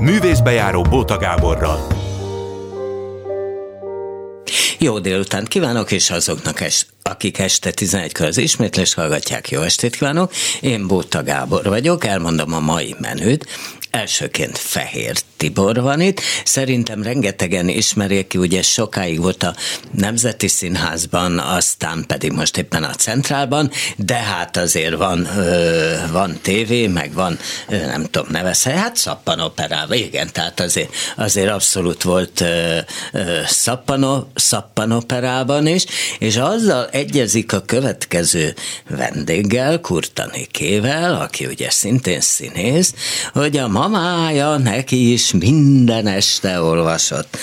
Művészbejáró Bóta Gáborral. Jó délután kívánok, és azoknak, es, akik este 11-kor az ismétlés hallgatják, jó estét kívánok. Én Bóta Gábor vagyok, elmondom a mai menüt. Elsőként Fehér Tibor van itt. Szerintem rengetegen ismerjék ki, ugye sokáig volt a Nemzeti Színházban, aztán pedig most éppen a Centrálban, de hát azért van, ö, van tévé, meg van, nem tudom, nevezhet, hát szappanoperával, igen, tehát azért, azért abszolút volt ö, ö, szappano, szappanoperában is, és azzal egyezik a következő vendéggel, Kurtanikével, aki ugye szintén színész, hogy a mamája neki is minden este olvasott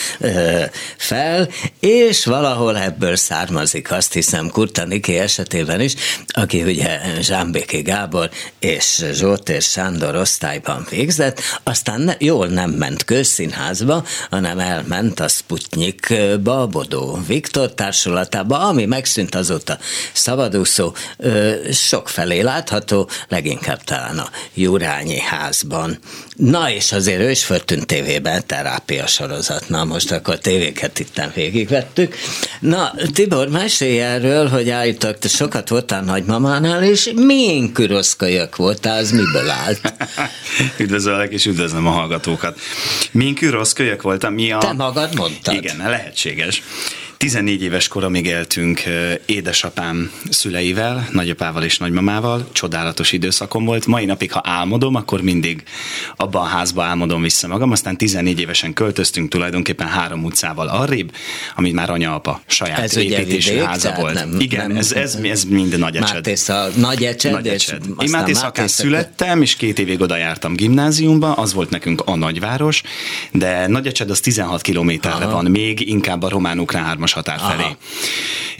fel, és valahol ebből származik, azt hiszem Kurtaniki esetében is, aki ugye Zsámbéki Gábor és Zsótér Sándor osztályban végzett, aztán ne, jól nem ment közszínházba, hanem elment a Sputnikba, Bodó Viktor társulatába, ami megszűnt azóta szabadúszó, ö, sokfelé látható, leginkább talán a Jurányi házban. Na és azért ő is föltűnt tévében, terápia sorozat. Na most akkor tévéket itt végigvettük. Na, Tibor, mesélj erről, hogy állítok, te sokat voltál nagymamánál, és milyen küroszkajak voltál, az miből állt? Üdvözöllek, és üdvözlöm a hallgatókat. Milyen küroszkajak voltam? Mi a... Te magad mondtad. Igen, lehetséges. 14 éves koromig éltünk édesapám szüleivel, nagyapával és nagymamával, csodálatos időszakom volt. Mai napig, ha álmodom, akkor mindig abban a házba álmodom vissza magam. Aztán 14 évesen költöztünk tulajdonképpen három utcával arrébb, amit már anya-apa saját ez építésű vidék, háza volt. Nem, Igen, nem, ez, ez, ez mind nagy ecsed. Mátésza, nagy ecsed, nagy ecsed. Én Mátészakán születtem, és két évig oda jártam gimnáziumba, az volt nekünk a nagyváros, de nagy ecsed az 16 kilométerre van, még inkább a román-ukrán határ Aha. felé.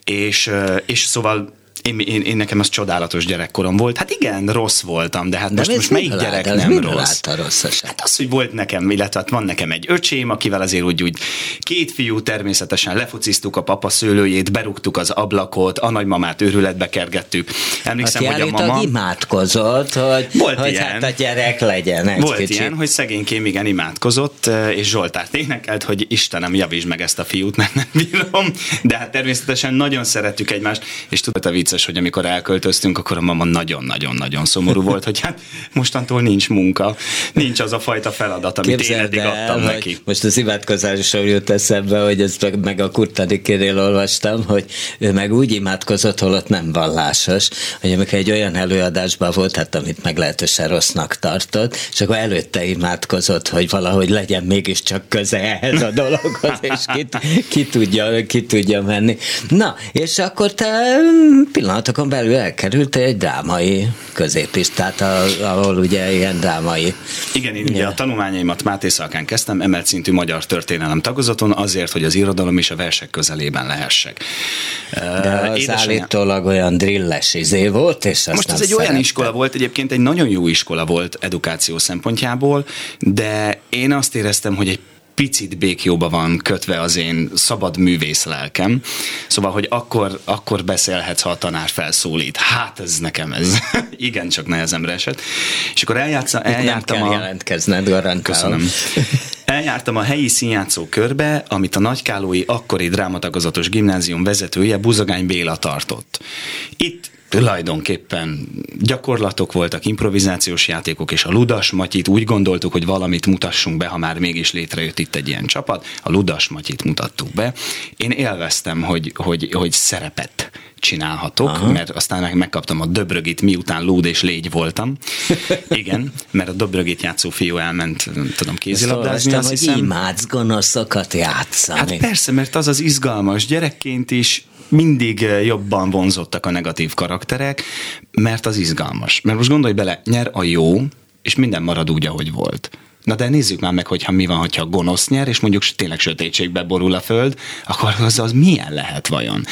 És, és szóval én, én, én nekem az csodálatos gyerekkorom volt. Hát igen, rossz voltam, de hát de most, most melyik gyerek lát, nem rossz? hát az, hogy volt nekem, illetve hát van nekem egy öcsém, akivel azért úgy, úgy két fiú természetesen lefociztuk a papa szőlőjét, berúgtuk az ablakot, a nagymamát őrületbe kergettük. Emlékszem, hogy a mama... imádkozott, hogy, volt hogy ilyen. hát a gyerek legyen egy Volt kicsit. ilyen, hogy szegénykém igen imádkozott, és Zsoltárt énekelt, hogy Istenem, javítsd meg ezt a fiút, mert nem bírom. De hát természetesen nagyon szeretjük egymást, és tudod, a vicces, hogy amikor elköltöztünk, akkor a mama nagyon-nagyon-nagyon szomorú volt, hogy hát mostantól nincs munka, nincs az a fajta feladat, amit Képzeld én eddig el, adtam neki. Most az imádkozásról jut eszembe, hogy ezt meg a Kurtanikénél olvastam, hogy ő meg úgy imádkozott, holott nem vallásos, hogy amikor egy olyan előadásban volt, hát amit meglehetősen rossznak tartott, és akkor előtte imádkozott, hogy valahogy legyen mégiscsak köze ehhez a dologhoz, és ki, ki, tudja, ki tudja menni. Na, és akkor te pillanatokon belül elkerült egy drámai középistát, ahol ugye ilyen drámai. Igen, én ugye a tanulmányaimat Máté Szalkán kezdtem, emelt szintű magyar történelem tagozaton, azért, hogy az irodalom és a versek közelében lehessek. De az Édesanyám... állítólag olyan drilles izé volt, és Most ez egy olyan iskola volt, egyébként egy nagyon jó iskola volt edukáció szempontjából, de én azt éreztem, hogy egy picit békjóba van kötve az én szabad művész lelkem. Szóval, hogy akkor, akkor beszélhetsz, ha a tanár felszólít. Hát ez nekem ez igen csak nehezemre esett. És akkor eljátszam, eljártam nem kell a... jelentkezned, garantálom. Köszönöm. Eljártam a helyi színjátszó körbe, amit a Nagykálói akkori drámatagozatos gimnázium vezetője Buzogány Béla tartott. Itt tulajdonképpen gyakorlatok voltak, improvizációs játékok, és a Ludas Matyit úgy gondoltuk, hogy valamit mutassunk be, ha már mégis létrejött itt egy ilyen csapat. A Ludas Matyit mutattuk be. Én élveztem, hogy, hogy, hogy szerepet csinálhatok, Aha. mert aztán megkaptam a Döbrögit, miután lúd és légy voltam. Igen, mert a Döbrögit játszó fiú elment, nem tudom, kézilabdázni, azt hiszem. imádsz gonoszokat játszani. Hát persze, mert az az izgalmas. Gyerekként is mindig eh, jobban vonzottak a negatív karakterek, mert az izgalmas. Mert most gondolj bele, nyer a jó, és minden marad úgy, ahogy volt. Na de nézzük már meg, hogyha mi van, hogyha gonosz nyer, és mondjuk tényleg sötétségbe borul a föld, akkor az, az milyen lehet vajon?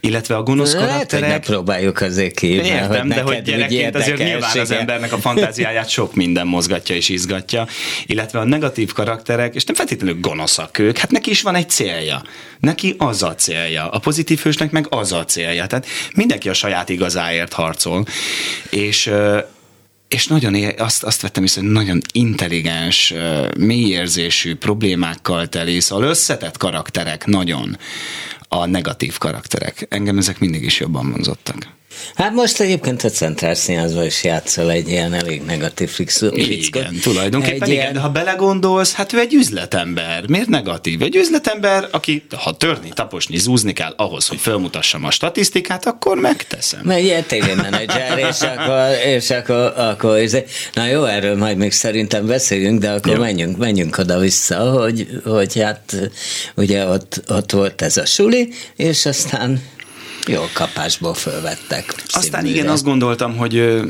Illetve a gonosz Lehet, karakterek... Hogy próbáljuk azért ki. Értem, hogy de hogy gyerekként azért nyilván az embernek a fantáziáját sok minden mozgatja és izgatja. Illetve a negatív karakterek, és nem feltétlenül gonoszak ők, hát neki is van egy célja. Neki az a célja. A pozitív hősnek meg az a célja. Tehát mindenki a saját igazáért harcol. És és nagyon é- azt, azt vettem észre, nagyon intelligens, mélyérzésű problémákkal teli, szóval összetett karakterek nagyon a negatív karakterek. Engem ezek mindig is jobban vonzottak. Hát most egyébként a Centrál Színházban is játszol egy ilyen elég negatív fickot. Igen, tulajdonképpen egy igen, ilyen... de ha belegondolsz, hát ő egy üzletember. Miért negatív? Egy üzletember, aki ha törni, taposni, zúzni kell ahhoz, hogy felmutassam a statisztikát, akkor megteszem. Mert ilyen tévémenedzser, és akkor, és akkor, akkor és na jó, erről majd még szerintem beszéljünk, de akkor jó. menjünk, menjünk oda-vissza, hogy, hogy hát ugye ott, ott volt ez a suli, és aztán jó kapásból fölvettek. Aztán igen, azt gondoltam, hogy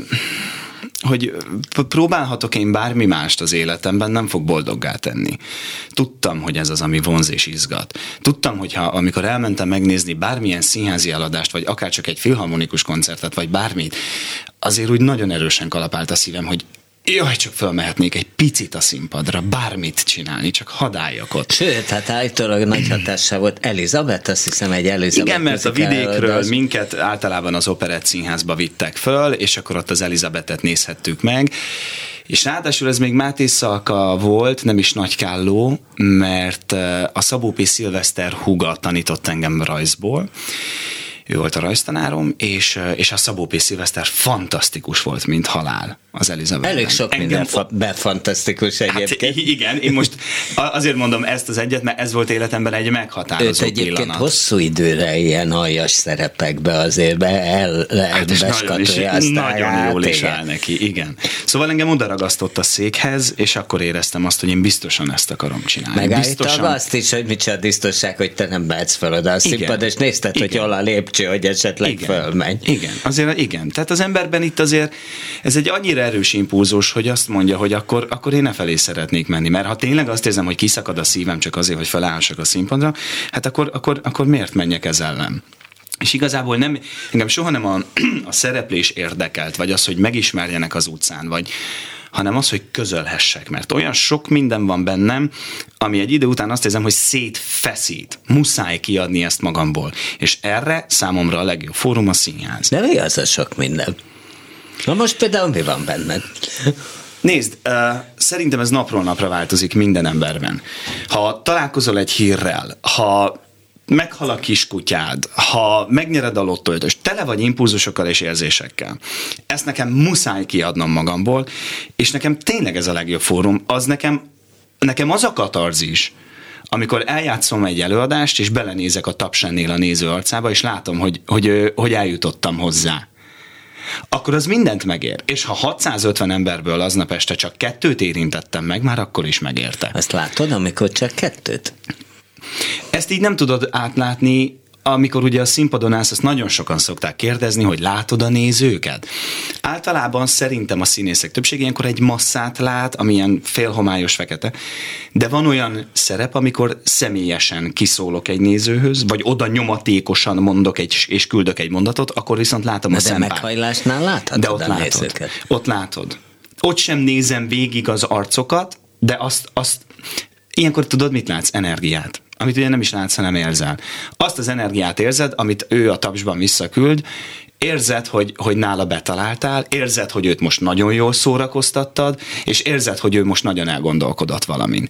hogy próbálhatok én bármi mást az életemben, nem fog boldoggá tenni. Tudtam, hogy ez az, ami vonz és izgat. Tudtam, hogy ha amikor elmentem megnézni bármilyen színházi eladást, vagy akár csak egy filharmonikus koncertet, vagy bármit, azért úgy nagyon erősen kalapált a szívem, hogy Jaj, csak fölmehetnék egy picit a színpadra, bármit csinálni, csak hadáljak ott. Sőt, hát állítólag nagy hatással volt Elizabeth, azt hiszem egy Elizabeth. Igen, mert a vidékről előadás. minket általában az Operett Színházba vittek föl, és akkor ott az Elizabethet nézhettük meg. És ráadásul ez még Máté Szalka volt, nem is Nagykálló, mert eh, a Szabó P. Szilveszter Huga tanított engem rajzból, ő volt a rajztanárom, és, és a Szabó P. Szilveszter fantasztikus volt, mint halál az Elizabeth. Elég sok Engem minden fa- befantasztikus hát egyébként. Hát, igen, én most azért mondom ezt az egyet, mert ez volt életemben egy meghatározó Őt egyébként pillanat. hosszú időre ilyen aljas szerepekbe azért be el, hát nagyon, nagyon jól is áll neki, igen. Szóval engem oda ragasztott a székhez, és akkor éreztem azt, hogy én biztosan ezt akarom csinálni. Megállítva azt is, hogy micsoda biztonság, hogy te nem mehetsz fel oda a színpad, és nézted, igen. hogy hol a lép lépcső, hogy esetleg igen, fölmegy. Igen, azért igen. Tehát az emberben itt azért ez egy annyira erős impulzus, hogy azt mondja, hogy akkor, akkor én ne felé szeretnék menni. Mert ha tényleg azt érzem, hogy kiszakad a szívem csak azért, hogy felállhassak a színpadra, hát akkor, akkor, akkor miért menjek ezzel ellen? És igazából nem, engem soha nem a, a szereplés érdekelt, vagy az, hogy megismerjenek az utcán, vagy, hanem az, hogy közölhessek, mert olyan sok minden van bennem, ami egy idő után azt érzem, hogy szétfeszít. Muszáj kiadni ezt magamból. És erre számomra a legjobb fórum a színház. De mi az a sok minden? Na most például mi van benned? Nézd, uh, szerintem ez napról napra változik minden emberben. Ha találkozol egy hírrel, ha meghal a kiskutyád, ha megnyered a lottót, és tele vagy impulzusokkal és érzésekkel. Ezt nekem muszáj kiadnom magamból, és nekem tényleg ez a legjobb fórum, az nekem, nekem az a katarzis, amikor eljátszom egy előadást, és belenézek a tapsennél a néző arcába, és látom, hogy, hogy, hogy eljutottam hozzá akkor az mindent megér. És ha 650 emberből aznap este csak kettőt érintettem meg, már akkor is megérte. Ezt látod, amikor csak kettőt? Ezt így nem tudod átlátni, amikor ugye a színpadon állsz, azt nagyon sokan szokták kérdezni, hogy látod a nézőket. Általában szerintem a színészek többsége ilyenkor egy masszát lát, amilyen félhomályos fekete, de van olyan szerep, amikor személyesen kiszólok egy nézőhöz, vagy oda nyomatékosan mondok egy, és küldök egy mondatot, akkor viszont látom de a szempárt. De meghajlásnál láthatod de ott a látod. Nézőket. Ott látod. Ott sem nézem végig az arcokat, de azt, azt ilyenkor tudod, mit látsz? Energiát amit ugye nem is látsz, hanem érzel. Azt az energiát érzed, amit ő a tapsban visszaküld, érzed, hogy, hogy nála betaláltál, érzed, hogy őt most nagyon jól szórakoztattad, és érzed, hogy ő most nagyon elgondolkodott valamin.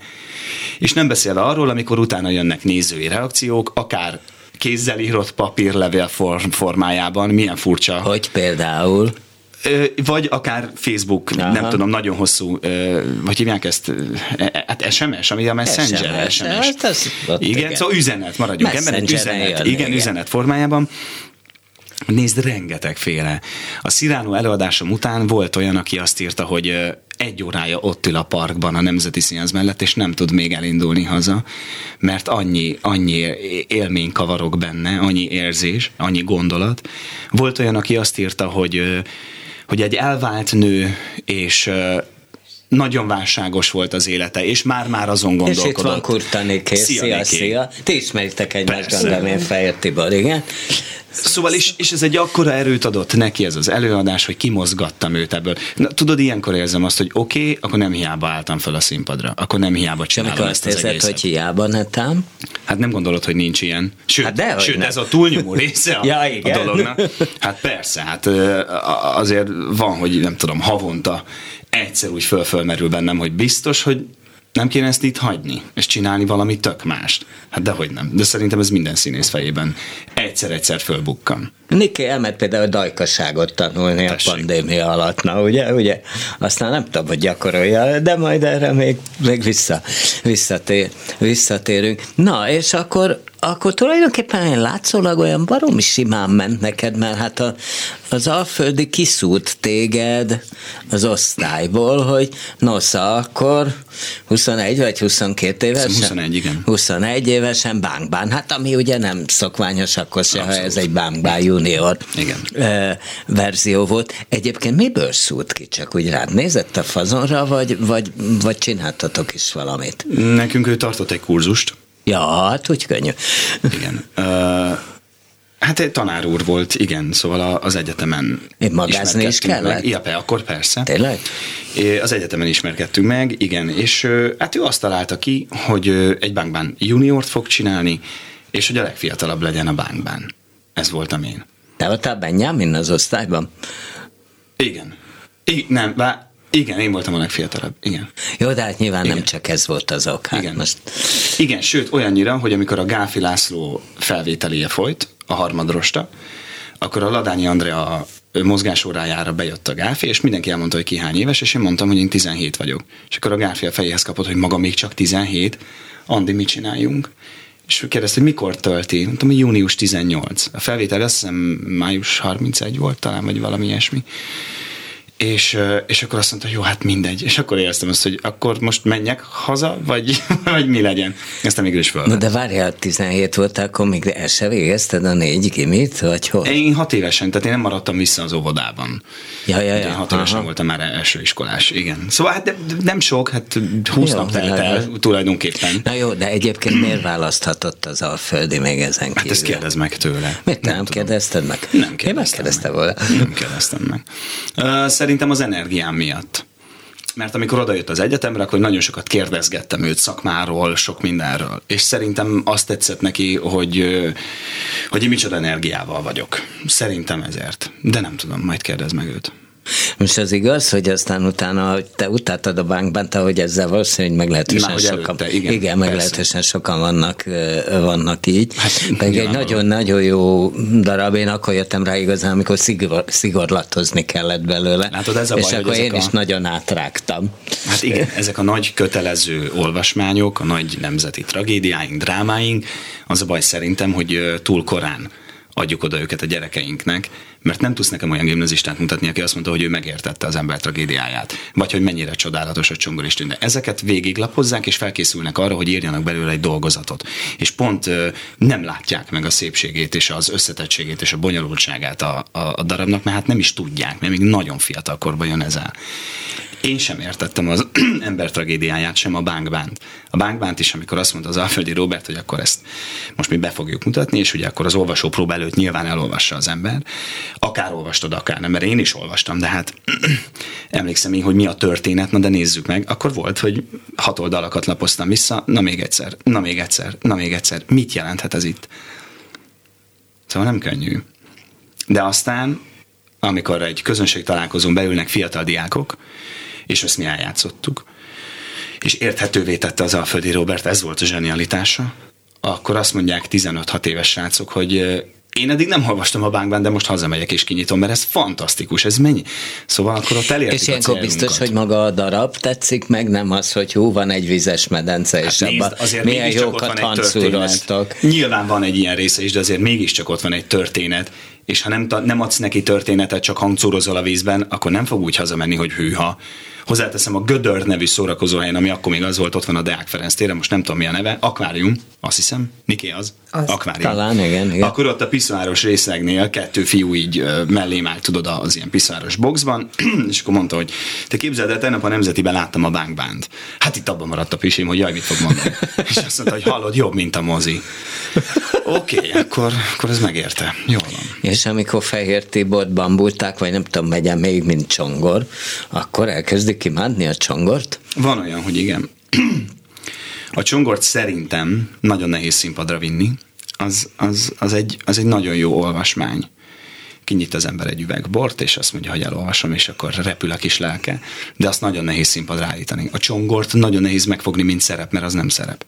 És nem beszélve arról, amikor utána jönnek nézői reakciók, akár kézzel írott papírlevél formájában, milyen furcsa. Hogy például? Vagy akár Facebook, Aha. nem tudom, nagyon hosszú, vagy hívják ezt, e, hát SMS, ami a Messenger, SMS. SMS. Hát ez, igen, igen, szóval üzenet, maradjunk ebben, üzenet, jön, igen, igen, üzenet formájában. Nézd, rengetegféle. A Sziránó előadásom után volt olyan, aki azt írta, hogy egy órája ott ül a parkban a Nemzeti Színház mellett, és nem tud még elindulni haza, mert annyi, annyi élmény kavarok benne, annyi érzés, annyi gondolat. Volt olyan, aki azt írta, hogy hogy egy elvált nő és nagyon válságos volt az élete, és már-már azon gondolkodott. És itt van Kurtanéké, szia, szia, szia. Ti ismeritek egymást, gondolom én Fejött Tibor, igen. Szóval, és, és ez egy akkora erőt adott neki ez az előadás, hogy kimozgattam őt ebből. Na, tudod, ilyenkor érzem azt, hogy oké, okay, akkor nem hiába álltam fel a színpadra, akkor nem hiába csinálom Amikor ezt azt érzed, hogy hiába netám? Hát nem gondolod, hogy nincs ilyen. Sőt, hát de, sőt ez a túlnyomó része a, ja, a dolognak. Hát persze, hát azért van, hogy nem tudom, havonta egyszer úgy föl-fölmerül bennem, hogy biztos, hogy nem kéne ezt itt hagyni, és csinálni valami tök mást. Hát dehogy nem. De szerintem ez minden színész fejében egyszer-egyszer fölbukkan. Niki elment például dajkaságot tanulni Tessék. a pandémia alatt, na ugye, ugye? Aztán nem tudom, hogy gyakorolja, de majd erre még, még vissza, visszatér, visszatérünk. Na, és akkor akkor tulajdonképpen én látszólag olyan baromi simán ment neked, mert hát a, az Alföldi kiszúrt téged az osztályból, hogy nosza, akkor 21 vagy 22 évesen? 21, igen. 21 évesen bánkbán, hát ami ugye nem szokványos akkor se, Abszolút. ha ez egy bánkbán junior igen. verzió volt. Egyébként miből szúrt ki? Csak úgy rád nézett a fazonra, vagy, vagy, vagy csináltatok is valamit? Nekünk ő tartott egy kurzust, Ja, hát úgy könnyű. Igen. Uh, Hát egy tanár úr volt, igen, szóval az egyetemen Én magázni is kellett? Meg. Ja, akkor persze. Tényleg? Az egyetemen ismerkedtünk meg, igen, és hát ő azt találta ki, hogy egy bankban juniort fog csinálni, és hogy a legfiatalabb legyen a bankban. Ez voltam én. Te voltál Benjamin az osztályban? Igen. I- nem, bár igen, én voltam a legfiatalabb, igen. Jó, de hát nyilván igen. nem csak ez volt az ok. Hát igen. Most... igen, sőt, olyannyira, hogy amikor a Gáfi László felvételéje folyt, a harmadrosta, akkor a Ladányi Andrea mozgásórájára bejött a Gáfi, és mindenki elmondta, hogy ki hány éves, és én mondtam, hogy én 17 vagyok. És akkor a Gáfi a fejéhez kapott, hogy maga még csak 17, Andi, mit csináljunk? És kérdezte, hogy mikor tölti? Mondtam, hogy június 18. A felvétel azt hiszem május 31 volt talán, vagy valami ilyesmi és, és akkor azt mondta, hogy jó, hát mindegy. És akkor éreztem azt, hogy akkor most menjek haza, vagy, vagy mi legyen. Aztán mégis fel. Na de várjál, 17 volt, akkor még el se végezted a négy gimit, vagy hol? Én hat évesen, tehát én nem maradtam vissza az óvodában. Ja, ja, ja. Hat évesen Aha. voltam már első iskolás, igen. Szóval hát de, nem sok, hát 20 jó, nap telt el tulajdonképpen. Na jó, de egyébként miért választhatott az Alföldi még ezen kívül? Hát ezt kérdez meg tőle. Miért nem, nem kérdezted meg? Nem kérdeztem Én meg. volna. Nem kérdeztem meg. Uh, szerintem az energiám miatt. Mert amikor odajött az egyetemre, akkor nagyon sokat kérdezgettem őt szakmáról, sok mindenről. És szerintem azt tetszett neki, hogy, hogy én micsoda energiával vagyok. Szerintem ezért. De nem tudom, majd kérdez meg őt. Most az igaz, hogy aztán utána, hogy te utáltad a bankban, te, hogy ezzel valószínűleg meglehetősen Már, sokan, előtte, igen, igen meglehetősen sokan vannak, vannak így. Hát, Pedig egy nagyon-nagyon jó darab, én akkor jöttem rá igazán, amikor szigor, szigorlatozni kellett belőle. Látod, ez a baj, és akkor én a... is nagyon átrágtam. Hát igen, ezek a nagy kötelező olvasmányok, a nagy nemzeti tragédiáink, drámáink, az a baj szerintem, hogy túl korán adjuk oda őket a gyerekeinknek, mert nem tudsz nekem olyan gimnazistát mutatni, aki azt mondta, hogy ő megértette az ember tragédiáját, vagy hogy mennyire csodálatos a csongoristű. De ezeket végiglapozzák, és felkészülnek arra, hogy írjanak belőle egy dolgozatot. És pont nem látják meg a szépségét, és az összetettségét, és a bonyolultságát a, a, a darabnak, mert hát nem is tudják, mert még nagyon fiatal korban jön ez el. Én sem értettem az ember tragédiáját, sem a bánkbánt. A bánkbánt is, amikor azt mondta az Alföldi Robert, hogy akkor ezt most mi be fogjuk mutatni, és ugye akkor az olvasó próba előtt nyilván elolvassa az ember. Akár olvastad, akár nem, mert én is olvastam, de hát emlékszem én, hogy mi a történet, na de nézzük meg. Akkor volt, hogy hat oldalakat lapoztam vissza, na még egyszer, na még egyszer, na még egyszer. Mit jelenthet ez itt? Szóval nem könnyű. De aztán, amikor egy közönség találkozón beülnek fiatal diákok, és ezt mi eljátszottuk. És érthetővé tette az Alföldi Robert, ez volt a zsenialitása. Akkor azt mondják 15-6 éves srácok, hogy én eddig nem olvastam a bánkban, de most hazamegyek és kinyitom, mert ez fantasztikus, ez mennyi. Szóval akkor ott elértük És ilyenkor biztos, hogy maga a darab tetszik meg, nem az, hogy hú, van egy vizes medence, és hát abban azért milyen jókat hancúroztak. Nyilván van egy ilyen része is, de azért mégiscsak ott van egy történet, és ha nem, nem adsz neki történetet, csak hangcórozol a vízben, akkor nem fog úgy hazamenni, hogy hűha. Hozzáteszem a Gödör nevű szórakozóhelyen, ami akkor még az volt, ott van a Deák Ferenc téren, most nem tudom mi a neve, akvárium, azt hiszem, Niki az? az akvárium. Talán, igen, igen. Akkor ott a piszoáros részlegnél kettő fiú így mellé állt, tudod, az ilyen piszoáros boxban, és akkor mondta, hogy te képzeld el, tegnap a Nemzetiben láttam a bánkbánt. Hát itt abban maradt a pisim, hogy jaj, mit fog mondani. és azt mondta, hogy hallod, jobb, mint a mozi. Oké, okay, akkor, akkor ez megérte. Jól van. És amikor Fehér Tibort bambulták, vagy nem tudom, megyen még, mint csongor, akkor elkezdik imádni a csongort? Van olyan, hogy igen. A csongort szerintem nagyon nehéz színpadra vinni. Az, az, az, egy, az egy nagyon jó olvasmány. Kinyit az ember egy üveg bort, és azt mondja, hogy elolvasom, és akkor repül a kis lelke. De azt nagyon nehéz színpadra állítani. A csongort nagyon nehéz megfogni, mint szerep, mert az nem szerep.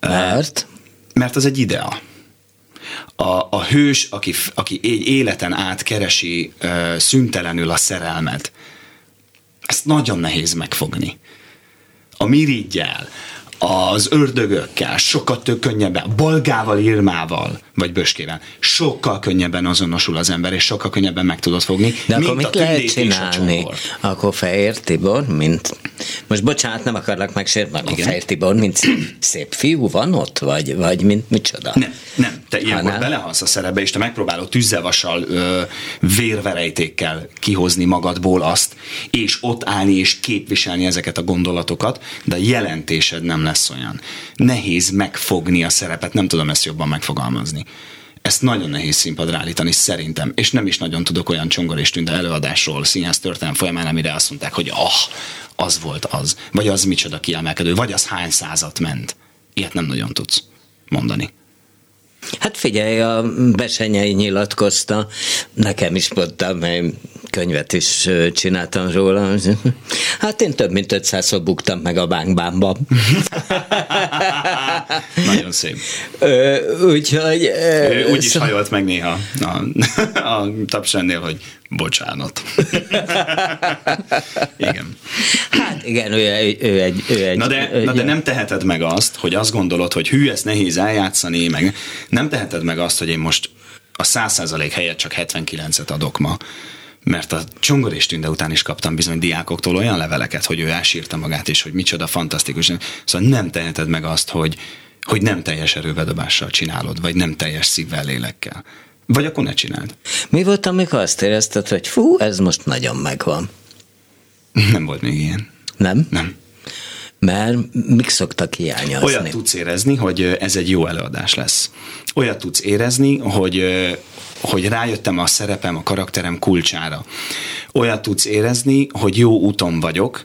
Mert? Mert az egy idea. A, a hős, aki, aki egy életen át keresi uh, szüntelenül a szerelmet, ezt nagyon nehéz megfogni. A mirigyel, az ördögökkel, sokkal több könnyebben, Bolgával, Irmával, vagy Böskével, sokkal könnyebben azonosul az ember, és sokkal könnyebben meg tudod fogni. De akkor mit lehet csinálni? Akkor Fehér Tibor, mint, most bocsánat, nem akarlak megsérteni, a Fehér Tibor, mint szép fiú van ott, vagy, vagy mint micsoda? Nem, nem, te ilyenkor belehalsz a szerepbe, és te megpróbálod tűzzevassal, ö, vérverejtékkel kihozni magadból azt, és ott állni, és képviselni ezeket a gondolatokat, de a jelentésed nem lesz olyan. Nehéz megfogni a szerepet, nem tudom ezt jobban megfogalmazni. Ezt nagyon nehéz színpadra állítani, szerintem. És nem is nagyon tudok olyan csongor és tünde előadásról, színház történelem folyamán, amire azt mondták, hogy ah, az volt az. Vagy az micsoda kiemelkedő, vagy az hány százat ment. Ilyet nem nagyon tudsz mondani. Hát figyelj, a Besenyei nyilatkozta, nekem is mondtam, mert könyvet is csináltam róla. Hát én több mint 500-szor buktam meg a bánkbánba. Nagyon szép. Úgyhogy... Ő úgy is hajolt meg néha a, a tapsennél, hogy bocsánat. igen. Hát igen, ő, egy, ő egy... Ő egy na, de, ő, na de nem teheted meg azt, hogy azt gondolod, hogy hű, ezt nehéz eljátszani, meg nem teheted meg azt, hogy én most a 100% helyett csak 79-et adok ma mert a csongor és tünde után is kaptam bizony diákoktól olyan leveleket, hogy ő elsírta magát, és hogy micsoda fantasztikus. Szóval nem teheted meg azt, hogy, hogy nem teljes erővedobással csinálod, vagy nem teljes szívvel, lélekkel. Vagy akkor ne csináld. Mi volt, amikor azt érezted, hogy fú, ez most nagyon megvan? Nem volt még ilyen. Nem? Nem. Mert mik szoktak hiányozni? Olyat tudsz érezni, hogy ez egy jó előadás lesz. Olyat tudsz érezni, hogy hogy rájöttem a szerepem, a karakterem kulcsára. Olyat tudsz érezni, hogy jó úton vagyok,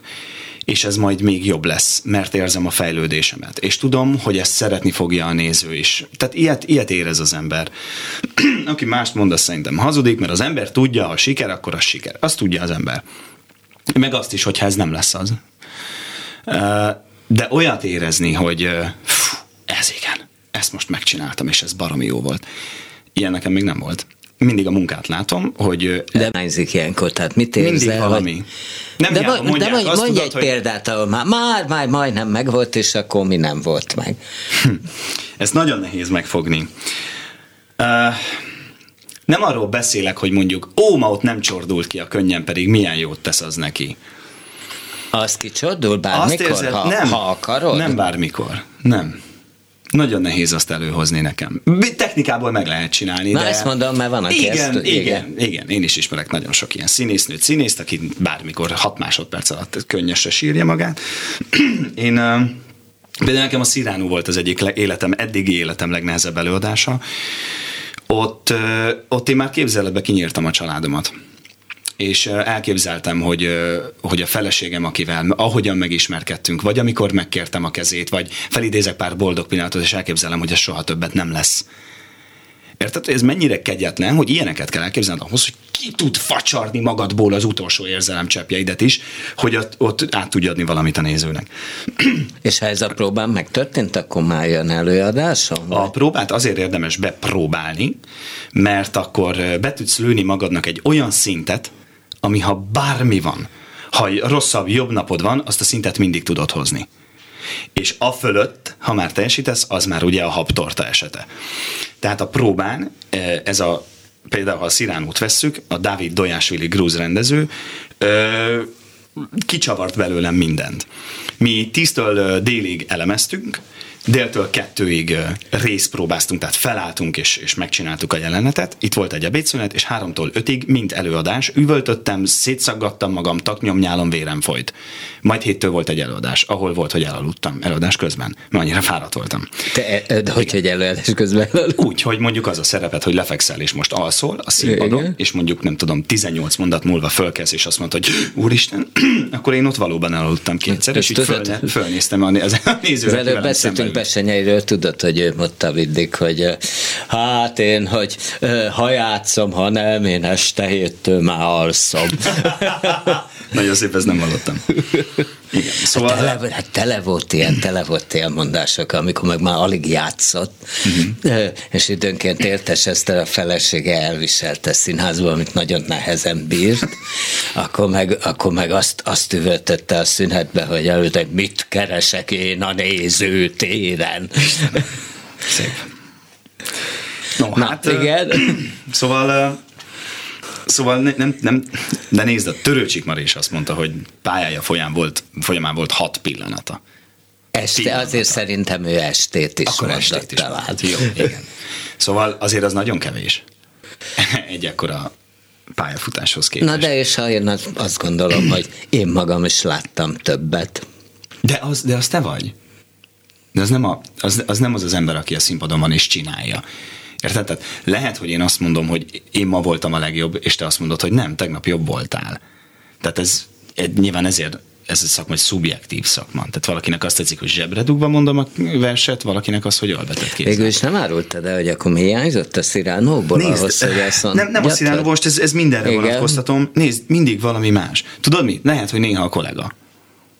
és ez majd még jobb lesz, mert érzem a fejlődésemet. És tudom, hogy ezt szeretni fogja a néző is. Tehát ilyet, ilyet érez az ember. Aki mást mond, az szerintem hazudik, mert az ember tudja, ha siker, akkor az siker. Azt tudja az ember. Meg azt is, hogyha ez nem lesz az. De olyat érezni, hogy ez igen, ezt most megcsináltam, és ez baromi jó volt. Ilyen nekem még nem volt. Mindig a munkát látom, hogy... De hiányzik ilyenkor, tehát mit érzel? Mindig valami. Hogy... Nem de, hiába, mondják, de mondj, mondj tudod, egy hogy... példát, ahol már, már, már majdnem megvolt, és akkor mi nem volt meg. Hm. Ez nagyon nehéz megfogni. Uh, nem arról beszélek, hogy mondjuk, ó, ma ott nem csordult ki a könnyen, pedig milyen jót tesz az neki. Azt kicsordul bármikor, Azt érzed, ha, nem, ha akarod? Nem bármikor, nem. Nagyon nehéz azt előhozni nekem. Technikából meg lehet csinálni. Na de... ezt mondom, mert van a igen, ezt, igen, igen, igen, én is ismerek nagyon sok ilyen színésznőt, színészt, aki bármikor 6 másodperc alatt könnyesre sírja magát. én Például nekem a Sziránú volt az egyik életem, eddigi életem legnehezebb előadása. Ott, ott én már képzeletbe kinyírtam a családomat és elképzeltem, hogy, hogy a feleségem, akivel ahogyan megismerkedtünk, vagy amikor megkértem a kezét, vagy felidézek pár boldog pillanatot, és elképzelem, hogy ez soha többet nem lesz. Érted, ez mennyire kegyetlen, hogy ilyeneket kell elképzelni ahhoz, hogy ki tud facsarni magadból az utolsó érzelem cseppjeidet is, hogy ott, ott át tudja adni valamit a nézőnek. És ha ez a próbán megtörtént, akkor már jön előadásom? A próbát azért érdemes bepróbálni, mert akkor be tudsz lőni magadnak egy olyan szintet, ami ha bármi van, ha rosszabb, jobb napod van, azt a szintet mindig tudod hozni. És a fölött, ha már teljesítesz, az már ugye a habtorta esete. Tehát a próbán e, ez a például ha a Sziránút vesszük, a Dávid Dojásvili grúz rendező, ö, kicsavart belőlem mindent. Mi tíztől délig elemeztünk, déltől kettőig részpróbáztunk, tehát felálltunk és, és megcsináltuk a jelenetet. Itt volt egy ebédszünet, és háromtól ötig mind előadás. Üvöltöttem, szétszaggattam magam, taknyom, vérem folyt. Majd héttől volt egy előadás, ahol volt, hogy elaludtam előadás közben, mert annyira fáradt voltam. Te, e, de hogy, hogy előadás közben Úgy, hogy mondjuk az a szerepet, hogy lefekszel, és most alszol a színpadon, Igen. és mondjuk nem tudom, 18 mondat múlva fölkelsz, és azt mondod, hogy úristen, akkor én ott valóban elaludtam kétszer, és így föl, fölnéztem a, az, a nézőre. Az előbb beszéltünk Bessenyeiről, tudod, hogy ő mondta mindig, hogy hát én, hogy ha játszom, ha nem, én este héttől már alszom. Nagyon szép, ez nem hallottam. Igen, szóval... Hát tele, hát tele volt ilyen, tele volt ilyen mondások, amikor meg már alig játszott, uh-huh. és időnként értes ezt a felesége elviselte színházba, amit nagyon nehezen bírt, akkor meg, akkor meg azt, azt üvöltötte a szünetbe, hogy előtt, mit keresek én a nézőtéren. Szép. No, Na, hát, igen. Szóval Szóval ne, nem, nem, de nézd, a Törőcsik Mari is azt mondta, hogy pályája folyamán volt, folyamán volt hat pillanata. Este, pillanata. azért szerintem ő estét is Akkor estét is talált. Jó, igen. Szóval azért az nagyon kevés. Egy ekkora pályafutáshoz képest. Na de és ha én azt gondolom, hogy én magam is láttam többet. De az, de az te vagy. De az nem, a, az, az nem az az ember, aki a színpadon van és csinálja. Érted? Tehát lehet, hogy én azt mondom, hogy én ma voltam a legjobb, és te azt mondod, hogy nem, tegnap jobb voltál. Tehát ez, ez nyilván ezért ez a szakma egy szubjektív szakma. Tehát valakinek azt tetszik, hogy zsebre dugva mondom a verset, valakinek az, hogy albetett kézzel. Végül is nem árultad de hogy akkor mi hiányzott a Sziránóból Nézd, ahhoz, hogy ezt Nem, nem a Sziránóból, most ez, ez mindenre Igen. vonatkoztatom. Nézd, mindig valami más. Tudod mi? Lehet, hogy néha a kollega.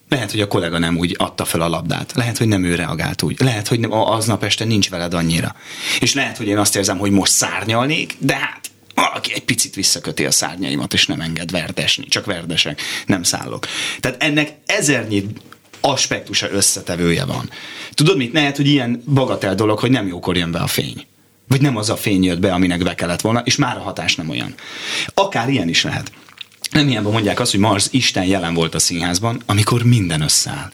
Lehet, hogy a kollega nem úgy adta fel a labdát. Lehet, hogy nem ő reagált úgy. Lehet, hogy aznap este nincs veled annyira. És lehet, hogy én azt érzem, hogy most szárnyalnék, de hát valaki egy picit visszaköti a szárnyaimat, és nem enged verdesni. Csak verdesek, nem szállok. Tehát ennek ezernyi aspektusa összetevője van. Tudod mit? Lehet, hogy ilyen bagatel dolog, hogy nem jókor jön be a fény. Vagy nem az a fény jött be, aminek be kellett volna, és már a hatás nem olyan. Akár ilyen is lehet. Nem hiába mondják azt, hogy Mars Isten jelen volt a színházban, amikor minden összeáll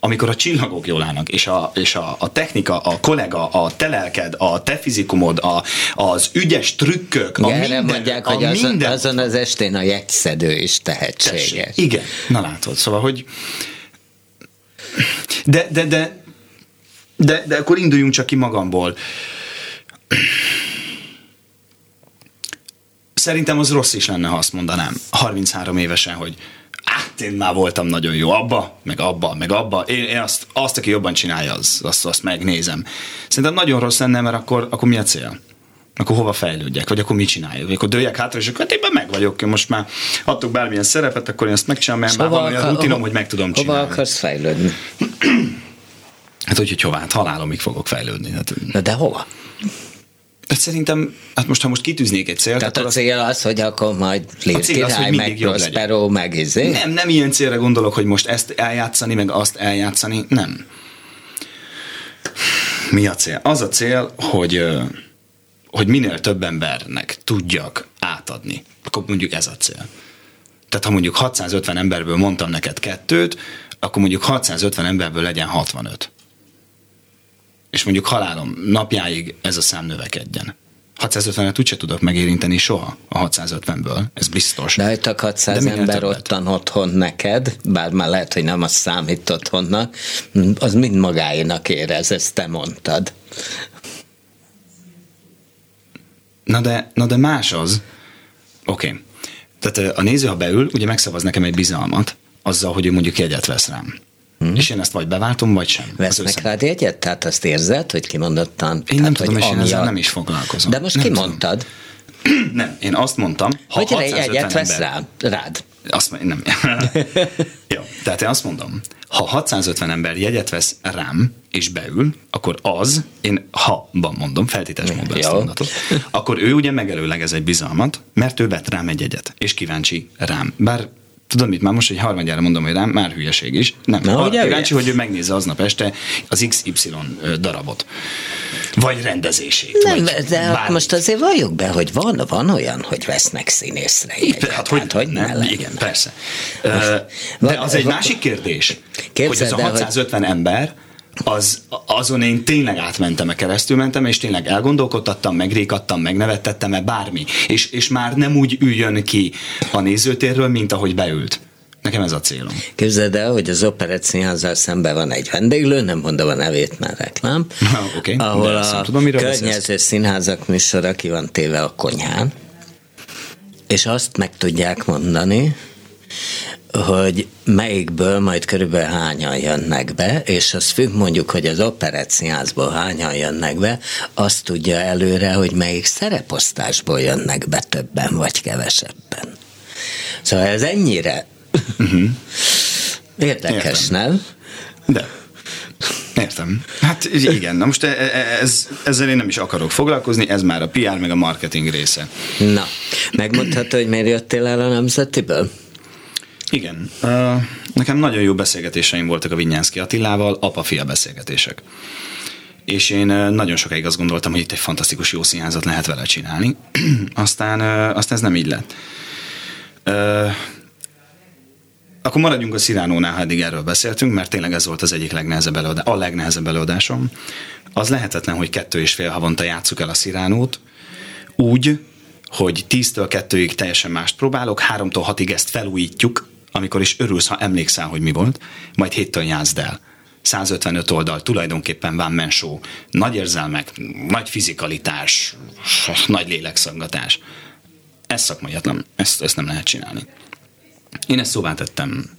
amikor a csillagok jól állnak, és a, és a, a technika, a kollega, a telelked, a te fizikumod, a, az ügyes trükkök, igen, a minden, mondják, a hogy azon, minden... azon az estén a jegyszedő is tehetséges. Tessék, igen, na látod, szóval, hogy de, de, de, de, de akkor induljunk csak ki magamból. Szerintem az rossz is lenne, ha azt mondanám 33 évesen, hogy hát én már voltam nagyon jó abba, meg abba, meg abba. Én, én azt, azt, aki jobban csinálja, az, azt, azt megnézem. Szerintem nagyon rossz lenne, mert akkor, akkor mi a cél? Akkor hova fejlődjek? Vagy akkor mit csinálják? Vagy akkor dőljek hátra, és akkor hát én meg vagyok, most már adtok bármilyen szerepet, akkor én ezt megcsinálom, mert már van olyan rutinom, hogy meg tudom csinálni. Hova akarsz fejlődni? Hát úgy, hogy hová, hát halálomig fogok fejlődni. Hát, Na de hova? Hát szerintem, hát most ha most kitűznék egy célt, Tehát a cél az, hogy akkor majd Lír király, meg Prospero, meg izé? Nem, nem ilyen célra gondolok, hogy most ezt eljátszani, meg azt eljátszani, nem. Mi a cél? Az a cél, hogy, hogy minél több embernek tudjak átadni. Akkor mondjuk ez a cél. Tehát ha mondjuk 650 emberből mondtam neked kettőt, akkor mondjuk 650 emberből legyen 65 és mondjuk halálom napjáig ez a szám növekedjen. 650-et úgyse tudok megérinteni soha a 650-ből, ez biztos. De hogy 600 De ember ottan otthon neked, bár már lehet, hogy nem az számít otthonnak, az mind magáénak érez, ezt te mondtad. Na de, na de más az. Oké. Okay. Tehát a néző, ha beül, ugye megszavaz nekem egy bizalmat, azzal, hogy ő mondjuk jegyet vesz rám. Hmm. És én ezt vagy beváltom, vagy sem. Vesznek rád egyet? Tehát azt érzed, hogy kimondottan? Én tehát, nem tudom, és én ezzel nem is foglalkozom. De most nem kimondtad? Tudom. Nem, én azt mondtam, ha hogy egyet vesz rá, rád. Azt nem. Jó, tehát én azt mondom, ha 650 ember jegyet vesz rám, és beül, akkor az, én ha-ban mondom, feltétes módon ezt mondatot, akkor ő ugye megelőlegez egy bizalmat, mert ő vett rám egy jegyet, és kíváncsi rám. Bár Tudod mit, már most egy harmadjára mondom, hogy rám már hülyeség is. Nem, Na, ugye, kíváncsi, hogy ő megnézze aznap este az XY darabot. Vagy rendezését. Nem, vagy de hát bármit. most azért valljuk be, hogy van, van olyan, hogy vesznek színészre jegyet. Hát, hogy, hogy nem, ne legyen. igen, persze. Most- De az egy van- másik kérdés, hogy ez a el, hogy- 650 ember, az, azon én tényleg átmentem, keresztül mentem, és tényleg elgondolkodtattam, megrékattam, megnevettettem, -e bármi. És, és már nem úgy üljön ki a nézőtérről, mint ahogy beült. Nekem ez a célom. Képzeld el, hogy az Operett Színházzal szemben van egy vendéglő, nem mondom a nevét, mert reklám, Ha, de ahol a tudom, környező színházak műsora ki van téve a konyhán, és azt meg tudják mondani, hogy melyikből majd körülbelül hányan jönnek be, és az függ mondjuk, hogy az operett színházból hányan jönnek be, azt tudja előre, hogy melyik szereposztásból jönnek be többen vagy kevesebben. Szóval ez ennyire érdekes, Értem. nem? De. Értem. Hát igen, na most e- e- ez, ezzel én nem is akarok foglalkozni, ez már a PR meg a marketing része. Na, megmondhatod, hogy miért jöttél el a Nemzetiből? Igen. Nekem nagyon jó beszélgetéseim voltak a Vinyánszki Attilával, apa-fia beszélgetések. És én nagyon sokáig azt gondoltam, hogy itt egy fantasztikus jó színházat lehet vele csinálni. aztán, aztán ez nem így lett. Akkor maradjunk a Sziránónál, ha eddig erről beszéltünk, mert tényleg ez volt az egyik legnehezebb előadás, a legnehezebb előadásom. Az lehetetlen, hogy kettő és fél havonta játsszuk el a Sziránót, úgy, hogy 10-től 2-ig teljesen mást próbálok, 3-tól 6-ig ezt felújítjuk, amikor is örülsz, ha emlékszel, hogy mi volt, majd 7-től játszd el. 155 oldal, tulajdonképpen van mensó, nagy érzelmek, nagy fizikalitás, nagy lélekszaggatás. Ez szakmaiatlan, ezt, ezt nem lehet csinálni. Én ezt szóvá tettem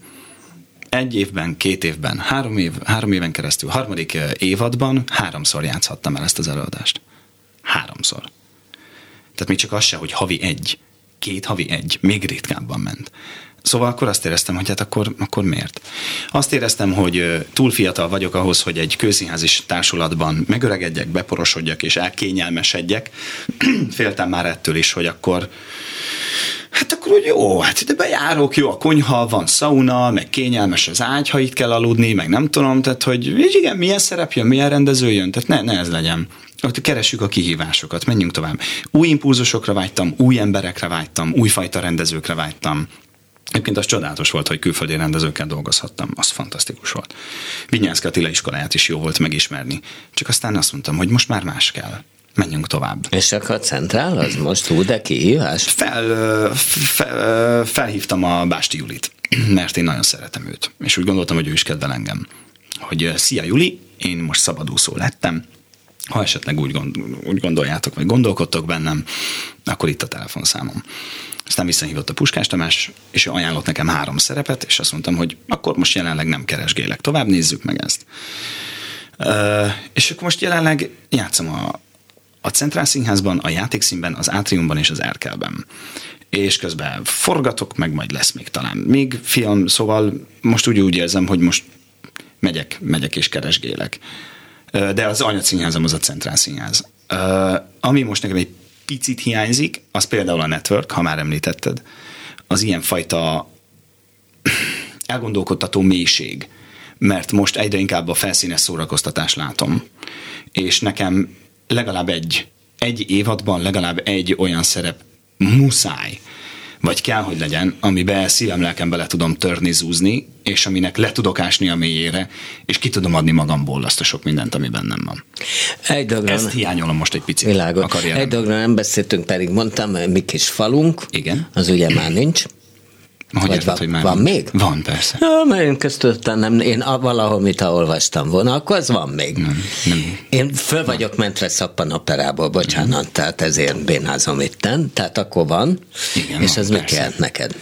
egy évben, két évben, három, év, három éven keresztül, harmadik eh, évadban háromszor játszhattam el ezt az előadást. Háromszor. Tehát még csak az se, hogy havi egy, két havi egy, még ritkábban ment. Szóval akkor azt éreztem, hogy hát akkor, akkor miért? Azt éreztem, hogy túl fiatal vagyok ahhoz, hogy egy kőszínházi társulatban megöregedjek, beporosodjak és elkényelmesedjek. Féltem már ettől is, hogy akkor Hát akkor úgy jó, hát ide bejárok, jó a konyha, van sauna, meg kényelmes az ágy, ha itt kell aludni, meg nem tudom, tehát hogy igen, milyen szerep jön, milyen rendező jön, tehát ne, ne ez legyen. Ott keressük a kihívásokat, menjünk tovább. Új impulzusokra vágytam, új emberekre vágytam, újfajta rendezőkre vágytam. Egyébként az csodálatos volt, hogy külföldi rendezőkkel dolgozhattam, az fantasztikus volt. Vinyánszki Attila iskoláját is jó volt megismerni. Csak aztán azt mondtam, hogy most már más kell. Menjünk tovább. És akkor centrál az most hú, de kihívás? Fel, fel, felhívtam a Básti Julit, mert én nagyon szeretem őt, és úgy gondoltam, hogy ő is kedvel engem. Hogy szia Juli, én most szabadúszó lettem, ha esetleg úgy, gond, úgy gondoljátok, vagy gondolkodtok bennem, akkor itt a telefonszámom. Aztán visszahívott a Puskás Tamás, és ő ajánlott nekem három szerepet, és azt mondtam, hogy akkor most jelenleg nem keresgélek, tovább nézzük meg ezt. Ö, és akkor most jelenleg játszom a, a Centrál Színházban, a Játékszínben, az Átriumban és az Erkelben. És közben forgatok, meg majd lesz még talán még film, szóval most úgy, úgy érzem, hogy most megyek, megyek és keresgélek. De az anyaszínházam az a Centrál Színház. Ami most nekem egy picit hiányzik, az például a network, ha már említetted, az ilyen fajta elgondolkodtató mélység, mert most egyre inkább a felszínes szórakoztatást látom. És nekem legalább egy, egy évadban legalább egy olyan szerep muszáj, vagy kell, hogy legyen, amibe szívem lelkem bele tudom törni, zúzni, és aminek le tudok ásni a mélyére, és ki tudom adni magamból azt a sok mindent, ami bennem van. Egy dologra, Ezt hiányolom most egy picit világos. Egy dologra nem beszéltünk, pedig mondtam, mi kis falunk, Igen. az ugye már nincs. Hogy Vagy érted, van- hogy már van még? Van, persze. Ja, mert én köztudottan nem, én valahol mit olvastam volna, akkor az van még. Nem, nem. Én föl vagyok mentve szappan operából, bocsánat, tehát ezért bénázom itten, tehát akkor van, Igen, és van, mit persze. jelent neked?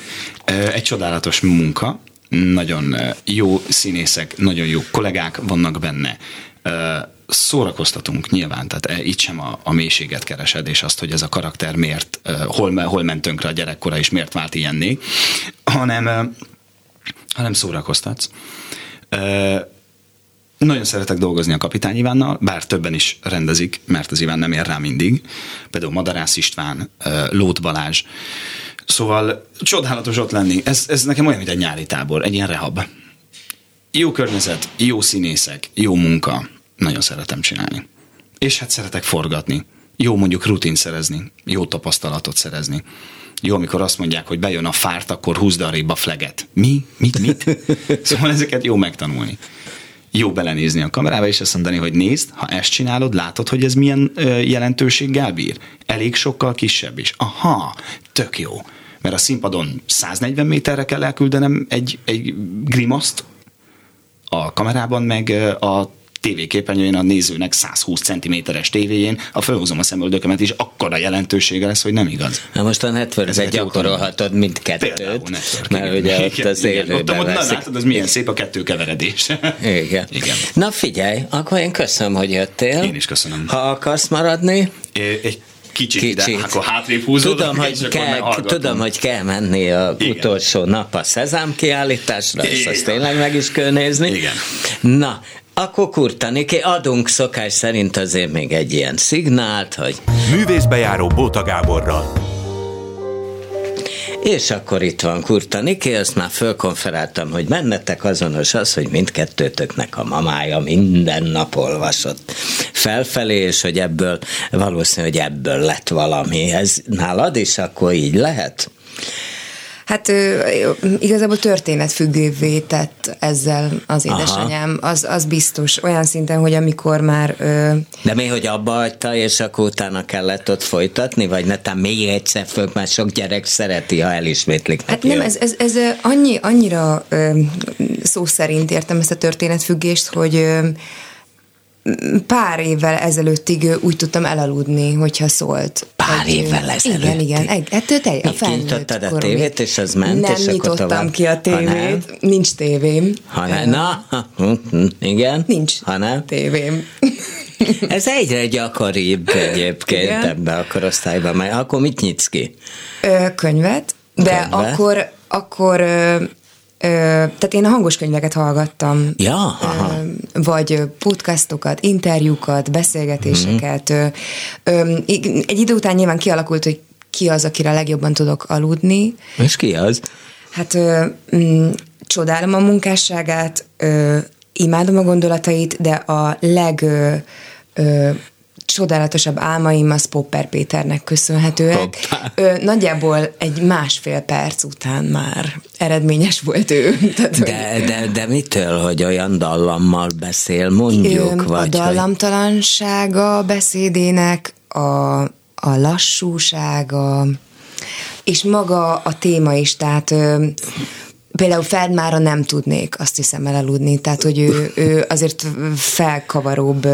Egy csodálatos munka, nagyon jó színészek, nagyon jó kollégák vannak benne. Szórakoztatunk nyilván, tehát e, itt sem a, a mélységet keresed, és azt, hogy ez a karakter miért, ö, hol, hol ment tönkre a gyerekkora, és miért vált ilyenné, hanem, ö, hanem szórakoztatsz. Nagyon szeretek dolgozni a kapitány Ivánnal, bár többen is rendezik, mert az Iván nem ér rá mindig. Például Madarász István, Lót Balázs, Szóval csodálatos ott lenni. Ez, ez nekem olyan, mint egy nyári tábor, egy ilyen rehab. Jó környezet, jó színészek, jó munka. Nagyon szeretem csinálni. És hát szeretek forgatni. Jó mondjuk rutin szerezni, jó tapasztalatot szerezni. Jó, amikor azt mondják, hogy bejön a fárt, akkor húzd arrébb a fleget. Mi? Mit? Mit? szóval ezeket jó megtanulni. Jó belenézni a kamerába, és azt mondani, hogy nézd, ha ezt csinálod, látod, hogy ez milyen ö, jelentőséggel bír? Elég sokkal kisebb is. Aha, tök jó. Mert a színpadon 140 méterre kell elküldenem egy, egy grimaszt, a kamerában meg a tévéképernyőjén a nézőnek 120 cm-es tévéjén, a felhúzom a szemöldökömet, és akkora jelentősége lesz, hogy nem igaz. Na most a network gyakorolhatod mindkettőt, Például mert ugye ott az élőben ott, ott, látod, az milyen szép a kettő keveredés. Igen. igen. Na figyelj, akkor én köszönöm, hogy jöttél. Én is köszönöm. Ha akarsz maradni? Egy kicsit, kicsit. Ide, akkor hátrébb húzódok, tudom, hogy kell, tudom, hogy kell menni a Igen. utolsó nap a Szezám kiállításra, és azt tényleg meg is kell nézni. Igen. Na, akkor kurtani, adunk szokás szerint azért még egy ilyen szignált, hogy... Művészbejáró Bóta Gáborral. És akkor itt van Kurta Niki, ezt már fölkonferáltam, hogy mennetek azonos az, hogy mindkettőtöknek a mamája minden nap olvasott felfelé, és hogy ebből valószínű, hogy ebből lett valami. Ez nálad is akkor így lehet? Hát igazából történetfüggővé tett ezzel az édesanyám, az, az biztos, olyan szinten, hogy amikor már... Ö... De mi, hogy abba hagyta, és akkor utána kellett ott folytatni, vagy netán még egyszer föl, már sok gyerek szereti, ha elismétlik Hát nem, ez, ez, ez annyi, annyira ö, szó szerint értem ezt a történetfüggést, hogy ö, pár évvel ezelőttig úgy tudtam elaludni, hogyha szólt. Pár egy, évvel ezelőtt? Igen, igen. Egy, ettől te, a Kinyitottad a tévét, és az ment, Nem és nyitottam tovább, ki a tévét, nincs tévém. Hanem, na, igen. Nincs hanem. tévém. Ez egyre gyakoribb egyébként igen. ebbe a korosztályban, mert akkor mit nyitsz ki? Ö, könyvet, de könyvet? akkor akkor Ö, tehát én a hangos könyveket hallgattam. Ja, aha. Ö, vagy podcastokat, interjúkat, beszélgetéseket. Mm-hmm. Ö, egy idő után nyilván kialakult, hogy ki az, akire legjobban tudok aludni. És ki az? Hát m, mm, csodálom a munkásságát, imádom a gondolatait, de a leg ö, ö, csodálatosabb álmaim az Popper Péternek köszönhetőek. Ö, nagyjából egy másfél perc után már eredményes volt ő. Tehát, de, hogy... de, de mitől, hogy olyan dallammal beszél, mondjuk? Ö, vagy, a dallamtalansága hogy... beszédének, a, a lassúsága, és maga a téma is, tehát Például Feldmára nem tudnék, azt hiszem elaludni, tehát hogy ő, ő azért felkavaróbb,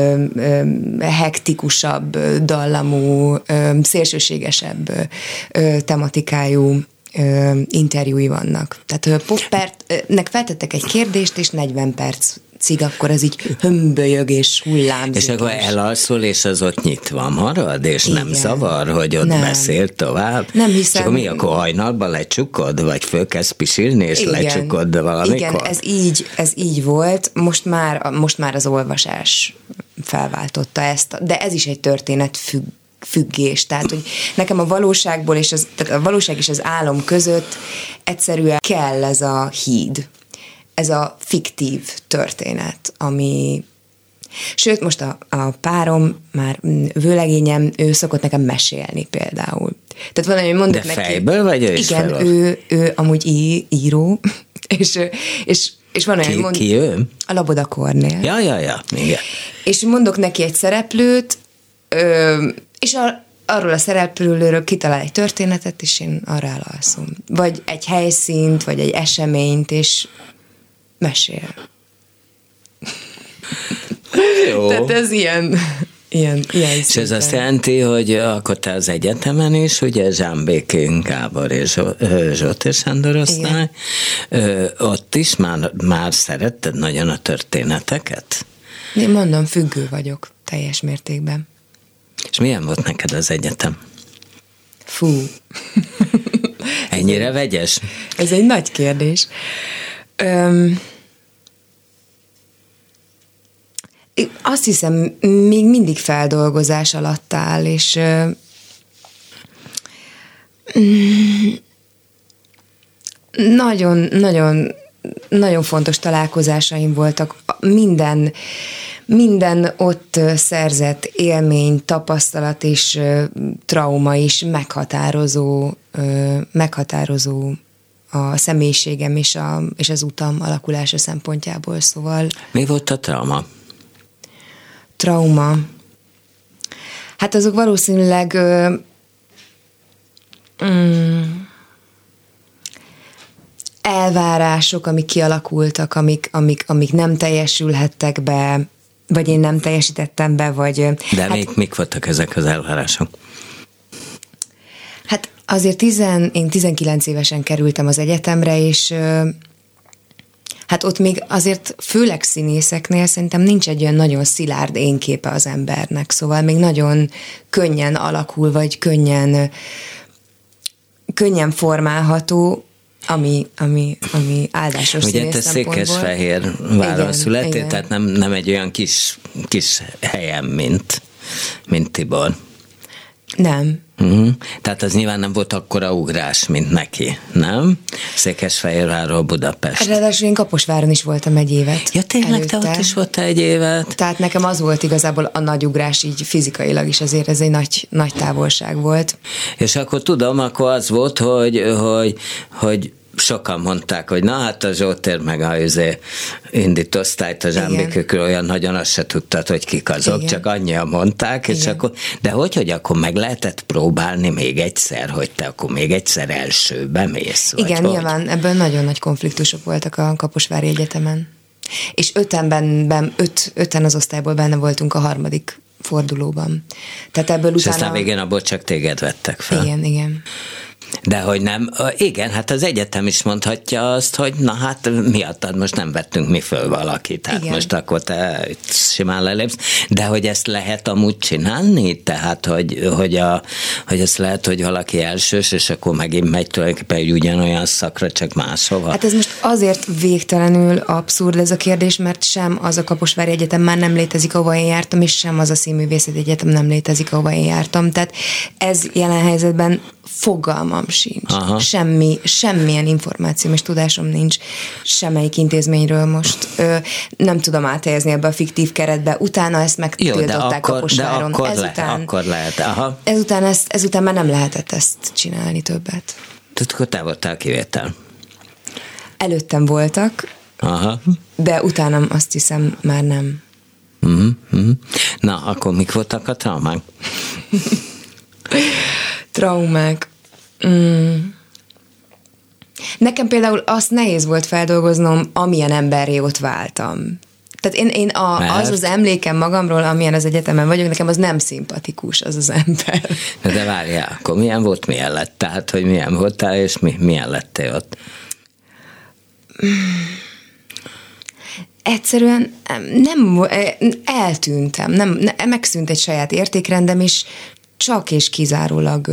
hektikusabb, dallamú, szélsőségesebb tematikájú interjúi vannak. Tehát Poppertnek feltettek egy kérdést, és 40 perc percig, akkor ez így hömbölyög és hullámzik. És akkor elalszol, és az ott nyitva marad, és Igen. nem zavar, hogy ott nem. beszél tovább? Nem hiszem. És akkor mi, akkor hajnalban lecsukod, vagy fölkezd pisilni, és Igen. lecsukod valamikor? Igen, ez így, ez így volt. Most már, most már az olvasás felváltotta ezt, de ez is egy történet függ függés. Tehát, hogy nekem a valóságból és az, tehát a valóság és az álom között egyszerűen kell ez a híd ez a fiktív történet, ami Sőt, most a, a párom, már vőlegényem, ő szokott nekem mesélni például. Tehát valami mondok De neki. fejből, vagy ő Igen, ő, ő amúgy í, író, és, és és van olyan, ki, mond, ki ő? A Laboda Kornél. Ja, ja, ja, igen. És mondok neki egy szereplőt, ö, és a, arról a szereplőről kitalál egy történetet, és én arra elalszom. Vagy egy helyszínt, vagy egy eseményt, és mesél. Jó. Tehát ez ilyen, ilyen, ilyen És ez azt jelenti, hogy akkor te az egyetemen is, ugye Zsámbékén Gábor és Zsótér Sándor osztály, ott is már, már szeretted nagyon a történeteket? Én mondom, függő vagyok teljes mértékben. És milyen volt neked az egyetem? Fú. Ennyire vegyes? Ez egy nagy kérdés. Öm, azt hiszem, még mindig feldolgozás alatt áll, és nagyon, nagyon, nagyon fontos találkozásaim voltak. Minden, minden ott szerzett élmény, tapasztalat és trauma is meghatározó, meghatározó a személyiségem és, a, és az utam alakulása szempontjából, szóval... Mi volt a trauma? Trauma. Hát azok valószínűleg mm, elvárások, amik kialakultak, amik, amik, amik nem teljesülhettek be, vagy én nem teljesítettem be, vagy... De hát, még mik voltak ezek az elvárások? Hát azért tizen, én 19 évesen kerültem az egyetemre, és hát ott még azért főleg színészeknél szerintem nincs egy olyan nagyon szilárd énképe az embernek, szóval még nagyon könnyen alakul, vagy könnyen könnyen formálható, ami, ami, ami áldásos Ugye te Székesfehér váron születtél, tehát nem, nem egy olyan kis, kis helyem, mint, mint Tibor. Nem. Uh-huh. Tehát az nyilván nem volt akkora ugrás, mint neki, nem? Székesfehérvárról Budapest. Ráadásul én Kaposváron is voltam egy évet. Ja tényleg, előtte. te ott is voltál egy évet? Tehát nekem az volt igazából a nagy ugrás így fizikailag is, azért ez egy nagy, nagy távolság volt. És akkor tudom, akkor az volt, hogy, hogy, hogy sokan mondták, hogy na hát a Zsótér meg a izé, indít osztályt a zsámbékükről, olyan nagyon azt se tudtad, hogy kik azok, Igen. csak annyian mondták, és akkor, de hogy, hogy akkor meg lehetett próbálni még egyszer, hogy te akkor még egyszer elsőbe mész? Igen, nyilván ebből nagyon nagy konfliktusok voltak a Kaposvári Egyetemen. És ötenben, ben, öt, öten az osztályból benne voltunk a harmadik fordulóban. Tehát ebből és utána... aztán végén abból csak téged vettek fel. Igen, igen. De hogy nem, igen, hát az egyetem is mondhatja azt, hogy na hát miattad most nem vettünk mi föl valakit, hát igen. most akkor te simán lelépsz, de hogy ezt lehet amúgy csinálni, tehát hogy, hogy, a, hogy ezt lehet, hogy valaki elsős, és akkor megint megy tulajdonképpen egy ugyanolyan szakra, csak máshova. Hát ez most azért végtelenül abszurd ez a kérdés, mert sem az a Kaposvári Egyetem már nem létezik, ahova én jártam, és sem az a Színművészeti Egyetem nem létezik, ahova én jártam. Tehát ez jelen helyzetben fogalmam sincs. Aha. Semmi, semmilyen információm és tudásom nincs semmelyik intézményről most. Ö, nem tudom áthelyezni ebbe a fiktív keretbe. Utána ezt megtiltották a Posváron. De akkor, ezután, le, akkor lehet. Aha. Ezután, ezt, ezután már nem lehetett ezt csinálni többet. Tehát akkor te voltál kivétel. Előttem voltak, Aha. de utánam azt hiszem már nem. Uh-huh, uh-huh. Na, akkor mik voltak a traumák? traumák. Mm. Nekem például azt nehéz volt feldolgoznom, amilyen emberré ott váltam. Tehát én, én a, az az emlékem magamról, amilyen az egyetemen vagyok, nekem az nem szimpatikus, az az ember. De várjál, akkor milyen volt, milyen lett? Tehát, hogy milyen voltál, és mi, milyen lettél ott? Egyszerűen nem, eltűntem, nem, megszűnt egy saját értékrendem, is, csak és kizárólag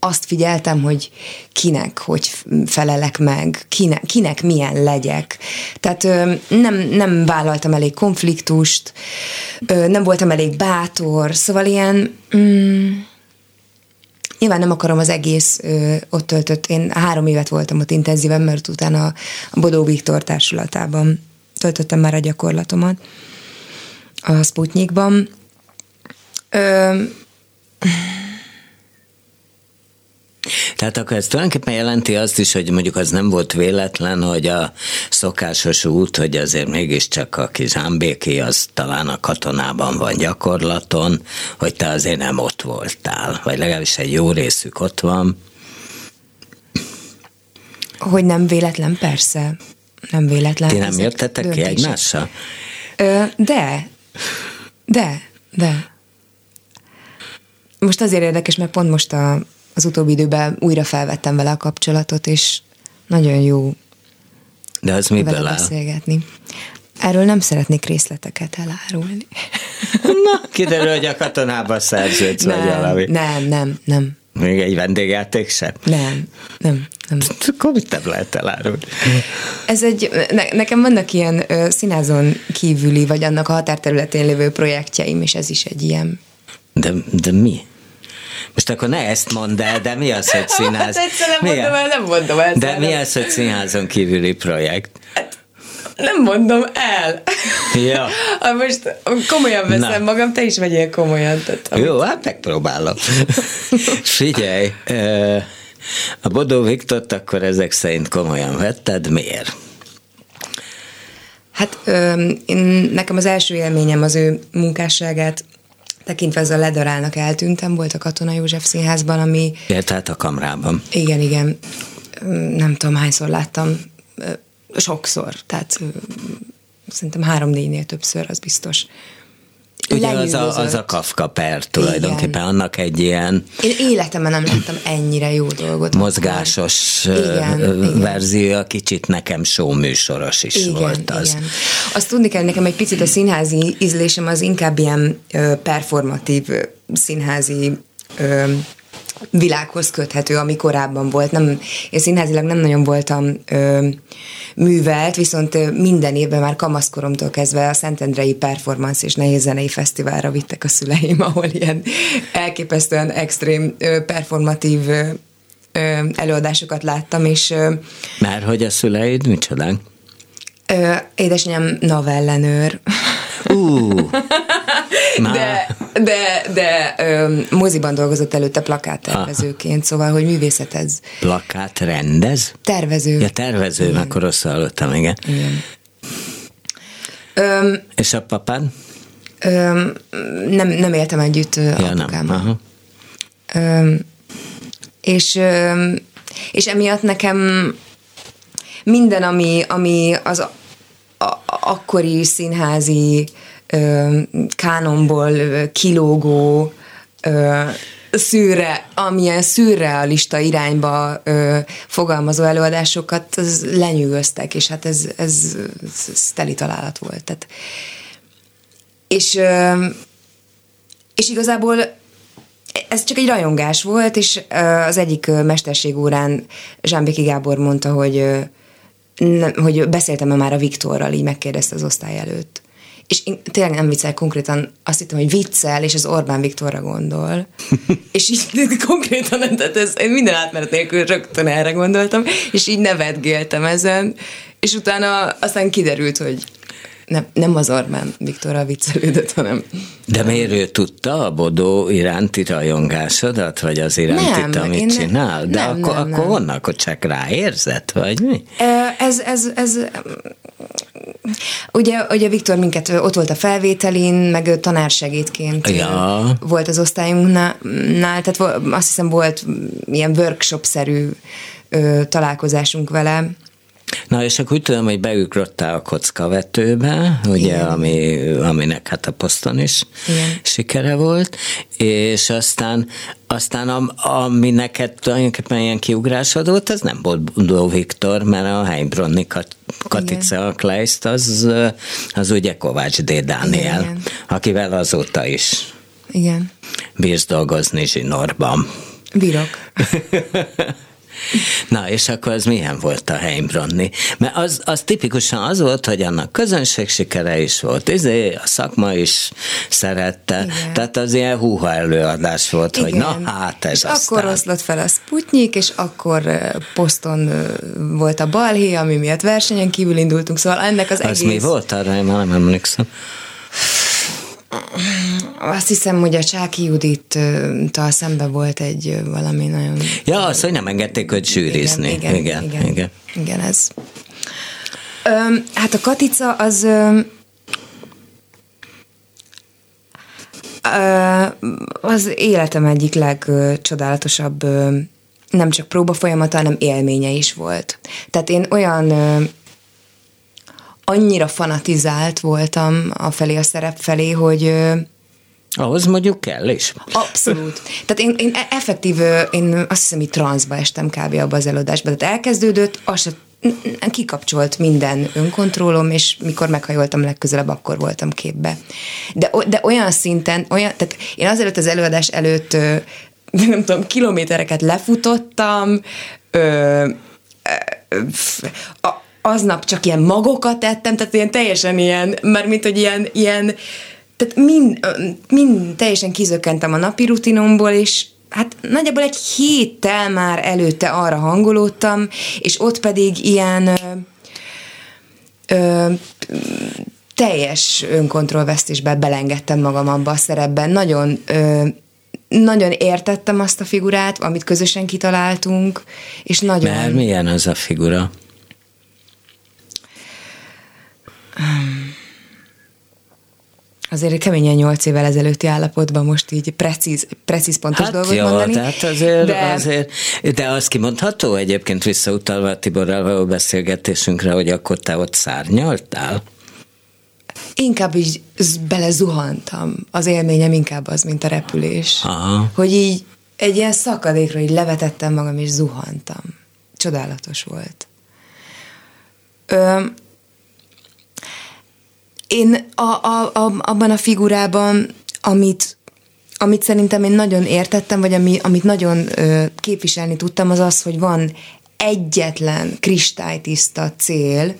azt figyeltem, hogy kinek, hogy felelek meg, kinek, kinek milyen legyek. Tehát nem, nem vállaltam elég konfliktust, nem voltam elég bátor, szóval ilyen... Mm, Nyilván nem akarom az egész ö, ott töltött, én három évet voltam ott intenzíven, mert utána a Bodó Viktor társulatában töltöttem már a gyakorlatomat a Sputnikban. Ö, tehát akkor ez tulajdonképpen jelenti azt is, hogy mondjuk az nem volt véletlen, hogy a szokásos út, hogy azért mégiscsak a kis Zsámbéki, az talán a katonában van gyakorlaton, hogy te azért nem ott voltál, vagy legalábbis egy jó részük ott van. Hogy nem véletlen, persze. Nem véletlen. Ti nem jöttetek ki egymással? Ö, de, de, de. Most azért érdekes, mert pont most a, az utóbbi időben újra felvettem vele a kapcsolatot, és nagyon jó De az miből áll? beszélgetni. Erről nem szeretnék részleteket elárulni. Na, kiderül, hogy a katonába szerződsz, nem, vagy valami. Nem, nem, nem. Még egy vendégjáték sem? Nem, nem, nem. Akkor mit nem lehet elárulni? Ez egy, ne, nekem vannak ilyen ö, színázon kívüli, vagy annak a határterületén lévő projektjeim, és ez is egy ilyen. De, de mi? Most akkor ne ezt mondd el, de mi az, hogy színház? Hát egyszer nem Mi mondom el, nem mondom el. De mi az, hogy színházon kívüli projekt? Nem mondom el. Ja. Ha most komolyan veszem Na. magam, te is vegyél komolyan. Tehát, amit- Jó, hát megpróbálom. Figyelj, a Bodó Viktort akkor ezek szerint komolyan vetted, miért? Hát ö, én, nekem az első élményem az ő munkásságát tekintve ez a ledarálnak eltűntem, volt a Katona József Színházban, ami Ja, tehát a kamrában. igen, igen, nem tudom hányszor láttam, sokszor, tehát szerintem három-négynél többször, az biztos. Ugye az a, az a. Kafka per tulajdonképpen, Igen. annak egy ilyen Én életemben nem láttam ennyire jó dolgot. mozgásos Igen, igen, igen. verzió, kicsit nekem show műsoros is igen, volt az. Igen. Azt tudni kell, nekem egy picit a színházi ízlésem az inkább ilyen performatív színházi világhoz köthető, ami korábban volt. Nem, én színházilag nem nagyon voltam ö, művelt, viszont minden évben már kamaszkoromtól kezdve a Szentendrei Performance és Nehéz Zenei Fesztiválra vittek a szüleim, ahol ilyen elképesztően extrém ö, performatív ö, előadásokat láttam, és ö, Mert hogy a szüleid micsodák? Ö, édesanyám novellenőr, Ú, már de, de, de ö, moziban dolgozott előtte plakáttervezőként, szóval, hogy művészet ez. plakát rendez? Tervező. Ja, tervező, igen. akkor rosszul hallottam, igen. Igen. Ö, És a papád? ö, nem, nem éltem együtt Ja, apukámmal. Aha. Ö, és, ö, és emiatt nekem minden, ami, ami az a, a, akkori színházi kánonból kilógó ö, szűre, amilyen szürrealista irányba ö, fogalmazó előadásokat az lenyűgöztek, és hát ez, ez, ez teli találat volt. Tehát, és, ö, és igazából ez csak egy rajongás volt, és ö, az egyik mesterségórán Zsámbéki Gábor mondta, hogy, hogy beszéltem-e már a Viktorral, így megkérdezte az osztály előtt. És én tényleg nem viccel, konkrétan azt hittem, hogy viccel, és az Orbán Viktorra gondol. és így konkrétan, tehát ez, én minden átmenet nélkül rögtön erre gondoltam, és így nevetgéltem ezen, és utána aztán kiderült, hogy nem, nem az Orbán Viktorral viccelődött, hanem De miért ő tudta a Bodó iránti rajongásodat, vagy az iránti, Nem, amit én ne- csinál? De nem, akkor, nem, akkor nem. honnan, akkor csak ráérzett, vagy mi? Ez, ez, ez, ugye, ugye Viktor minket ott volt a felvételin, meg ő tanársegédként Ja. volt az osztályunknál, tehát azt hiszem volt ilyen workshop-szerű találkozásunk vele. Na, és akkor úgy tudom, hogy beugrottál a kockavetőbe, ugye, Igen. ami, aminek hát a poszton is Igen. sikere volt, és aztán, aztán am, ami neked tulajdonképpen ilyen kiugrásod volt, az nem volt Budó Viktor, mert a Heimbronni Kat- Katica a Kleist, az, az ugye Kovács D. Dániel, Igen, igen. akivel azóta is Igen. bírsz dolgozni zsinorban. Bírok. Na, és akkor az milyen volt a Heimbronni? Mert az, az tipikusan az volt, hogy annak közönség sikere is volt, izé, a szakma is szerette, Igen. tehát az ilyen húha előadás volt, hogy na hát ez és aztán. akkor oszlott fel a Sputnik, és akkor poszton volt a balhé, ami miatt versenyen kívül indultunk, szóval ennek az, az egész... mi volt arra, én már nem emlékszem. Azt hiszem, hogy a Csáki Judittal szembe volt egy valami nagyon... Ja, az, hogy nem engedték őt zsűrizni. Igen, igen, igen, igen, igen ez. Öm, hát a Katica az... Öm, az életem egyik legcsodálatosabb nem csak próba folyamata, hanem élménye is volt. Tehát én olyan annyira fanatizált voltam a felé a szerep felé, hogy Ahhoz mondjuk kell is. Abszolút. Tehát én, én e- effektív, én azt hiszem, hogy transzba estem kb. abba az előadásba. Tehát elkezdődött, az se, kikapcsolt minden önkontrollom, és mikor meghajoltam legközelebb, akkor voltam képbe. De, de olyan szinten, olyan, tehát én azelőtt az előadás előtt nem tudom, kilométereket lefutottam, ö, ö, a, aznap csak ilyen magokat tettem, tehát ilyen teljesen ilyen, már mint hogy ilyen, ilyen tehát mind, mind teljesen kizökkentem a napi rutinomból, és, hát nagyjából egy héttel már előtte arra hangolódtam, és ott pedig ilyen ö, ö, teljes önkontrollvesztésben belengedtem magam abba a szerepben. Nagyon ö, nagyon értettem azt a figurát, amit közösen kitaláltunk, és nagyon... Mert milyen az a figura? Azért keményen nyolc évvel ezelőtti állapotban most így precíz, precíz pontos hát dolgot jó, mondani. Tehát azért, de... azért, de az kimondható egyébként visszautalva a Tiborral való beszélgetésünkre, hogy akkor te ott szárnyaltál? Inkább így belezuhantam. Az élményem inkább az, mint a repülés. Aha. Hogy így egy ilyen szakadékra így levetettem magam, és zuhantam. Csodálatos volt. Ö, én a, a, a, abban a figurában, amit, amit szerintem én nagyon értettem, vagy ami, amit nagyon ö, képviselni tudtam, az az, hogy van egyetlen kristálytiszta cél,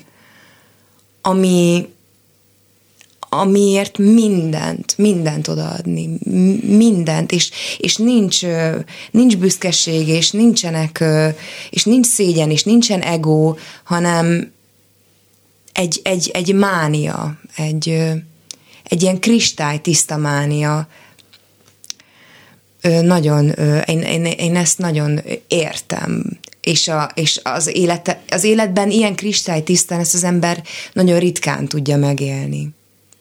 ami, amiért mindent, mindent odaadni, mindent, és, és nincs, nincs büszkeség, és nincsenek, és nincs szégyen, és nincsen ego, hanem egy, egy, egy mánia, egy, egy ilyen kristálytiszta mánia. Nagyon, én, én, én ezt nagyon értem, és, a, és az, élet, az életben ilyen kristálytisztán ezt az ember nagyon ritkán tudja megélni,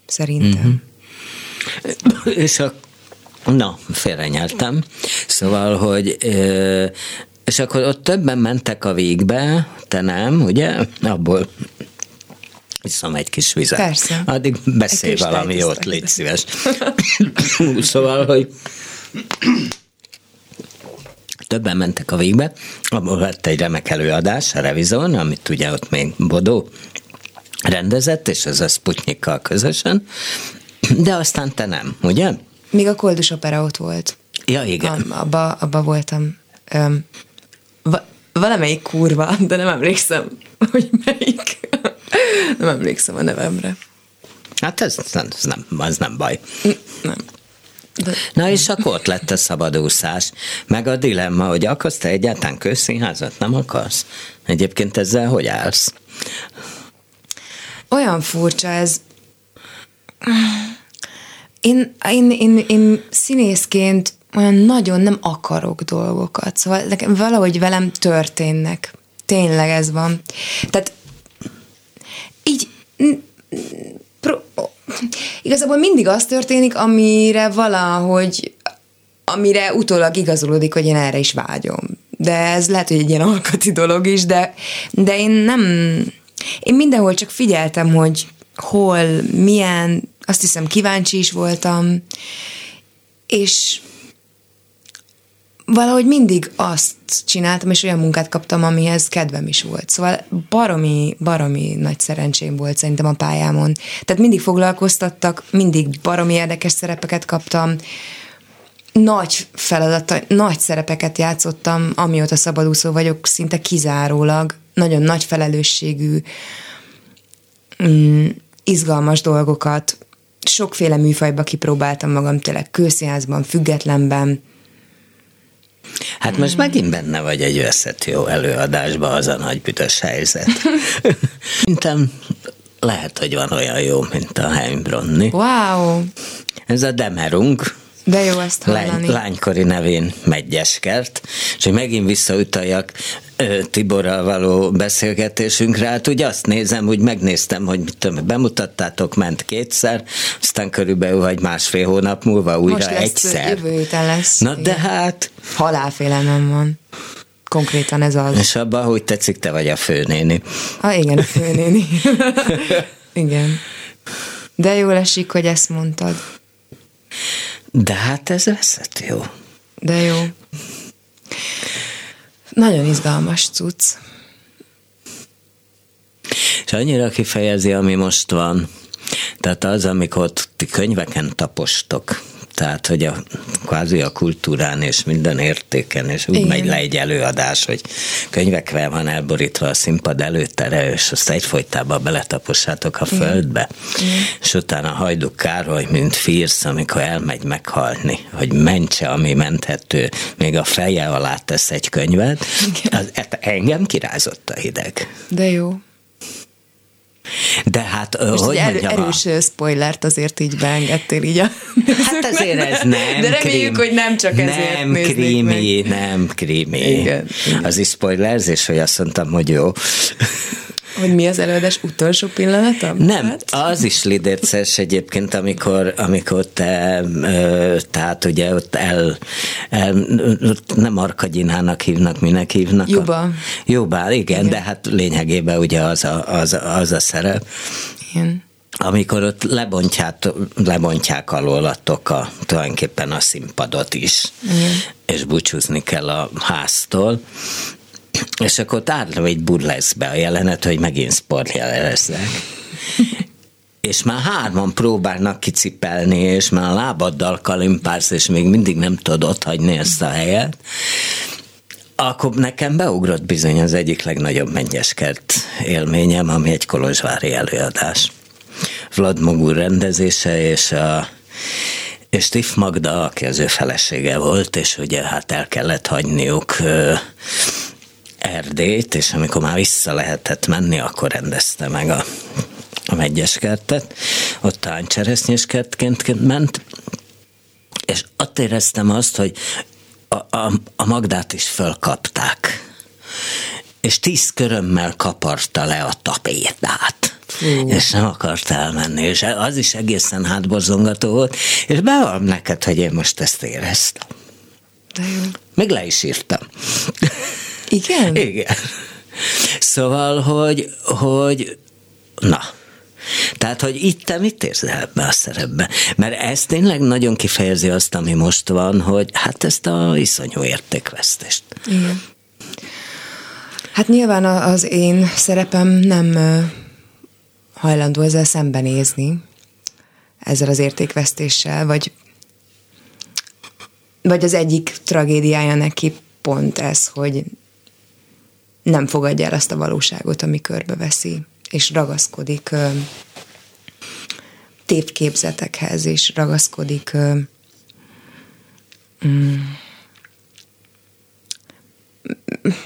szerintem. Mm-hmm. És a Na, félrenyeltem. Szóval, hogy és akkor ott többen mentek a végbe, te nem, ugye? Abból Iszom egy kis vizet. Persze. Addig beszélj valami jót, légy szíves. szóval, hogy többen mentek a végbe, abból lett egy remek előadás, a Revizon, amit ugye ott még Bodó rendezett, és ez a Sputnikkal közösen, de aztán te nem, ugye? Még a Koldus Opera ott volt. Ja, igen. Abba, abba voltam. Öm, va- valamelyik kurva, de nem emlékszem, hogy melyik. Nem emlékszem a nevemre. Hát ez, ez, nem, ez nem baj. Nem. De... Na és akkor ott lett a szabadúszás, meg a dilemma, hogy akarsz te egyáltalán közszínházat, nem akarsz? Egyébként ezzel hogy állsz? Olyan furcsa ez. Én, én, én, én színészként olyan nagyon nem akarok dolgokat, szóval nekem valahogy velem történnek. Tényleg ez van. Tehát így pro, igazából mindig az történik, amire valahogy amire utólag igazolódik, hogy én erre is vágyom. De ez lehet, hogy egy ilyen alkati dolog is, de, de én nem, én mindenhol csak figyeltem, hogy hol, milyen, azt hiszem kíváncsi is voltam, és valahogy mindig azt csináltam, és olyan munkát kaptam, amihez kedvem is volt. Szóval baromi, baromi nagy szerencsém volt szerintem a pályámon. Tehát mindig foglalkoztattak, mindig baromi érdekes szerepeket kaptam, nagy feladata, nagy szerepeket játszottam, amióta szabadúszó vagyok, szinte kizárólag, nagyon nagy felelősségű, mm, izgalmas dolgokat, sokféle műfajba kipróbáltam magam, tényleg kőszínházban, függetlenben, Hát most megint benne vagy egy jó előadásban az a nagy büdös helyzet. Szerintem lehet, hogy van olyan jó, mint a Heimbronni. Wow! Ez a Demerung. De jó ezt hallani. Lány, lánykori nevén Megyeskert, és hogy megint visszautaljak Tiborral való beszélgetésünkre, hát úgy azt nézem, hogy megnéztem, hogy mit tudom, bemutattátok, ment kétszer, aztán körülbelül, hogy másfél hónap múlva újra Most lesz, egyszer. Jövő héten lesz. Na de hát... Halálfélelem van. Konkrétan ez az. És abban, hogy tetszik, te vagy a főnéni. Ah, igen, a főnéni. igen. De jól esik, hogy ezt mondtad. De hát ez lesz jó. De jó. Nagyon izgalmas cucc. És annyira kifejezi, ami most van. Tehát az, amikor ti könyveken tapostok, tehát hogy a kvázi a kultúrán és minden értéken, és úgy Igen. megy le egy előadás, hogy könyvekkel van elborítva a színpad előttere, és azt egyfolytában beletapossátok a földbe, Igen. és utána Hajduk Károly, mint Fírsz, amikor elmegy meghalni, hogy mentse, ami menthető, még a feje alá tesz egy könyvet, az, engem kirázott a hideg. De jó. De hát, Most hogy erő, erős a... spoilert azért így beengedtél így a Hát azért ez nem De reméljük, krím, hogy nem csak ezért Nem krími, meg. nem krími. Igen, igen. Az is spoilerzés, hogy azt mondtam, hogy jó. Hogy mi az előadás utolsó pillanata? Nem, hát? az is lidérces egyébként, amikor, amikor te, tehát ugye ott el, el nem Arkagyinának hívnak, minek hívnak? Juba. Juba, igen, igen, de hát lényegében ugye az a, az, az a szerep. Igen amikor ott lebontják, lebontják alólatok a, tulajdonképpen a színpadot is, Igen. és búcsúzni kell a háztól, és akkor tárlom egy burleszbe a jelenet, hogy megint sportjeleneznek. és már hárman próbálnak kicipelni, és már lábaddal kalimpálsz, és még mindig nem tudod ott hagyni ezt a helyet. Akkor nekem beugrott bizony az egyik legnagyobb mennyeskert élményem, ami egy kolozsvári előadás. Vlad Mogur rendezése, és a és Tiff Magda, aki az ő felesége volt, és ugye hát el kellett hagyniuk Erdélyt, és amikor már vissza lehetett menni, akkor rendezte meg a, a megyes kertet. Ott kertként ment, és ott éreztem azt, hogy a, a, a Magdát is fölkapták és tíz körömmel kaparta le a tapétát. Fú. És nem akart elmenni, és az is egészen hátborzongató volt, és bevallom neked, hogy én most ezt éreztem. De jó. Még le is írtam. Igen? Igen. Szóval, hogy, hogy na, tehát, hogy itt te mit érzel ebbe a szerepbe? Mert ez tényleg nagyon kifejezi azt, ami most van, hogy hát ezt a iszonyú értékvesztést. Igen. Hát nyilván az én szerepem nem hajlandó ezzel szembenézni, ezzel az értékvesztéssel, vagy, vagy az egyik tragédiája neki pont ez, hogy nem fogadja el azt a valóságot, ami körbeveszi, és ragaszkodik ö, tévképzetekhez, és ragaszkodik ö, mm,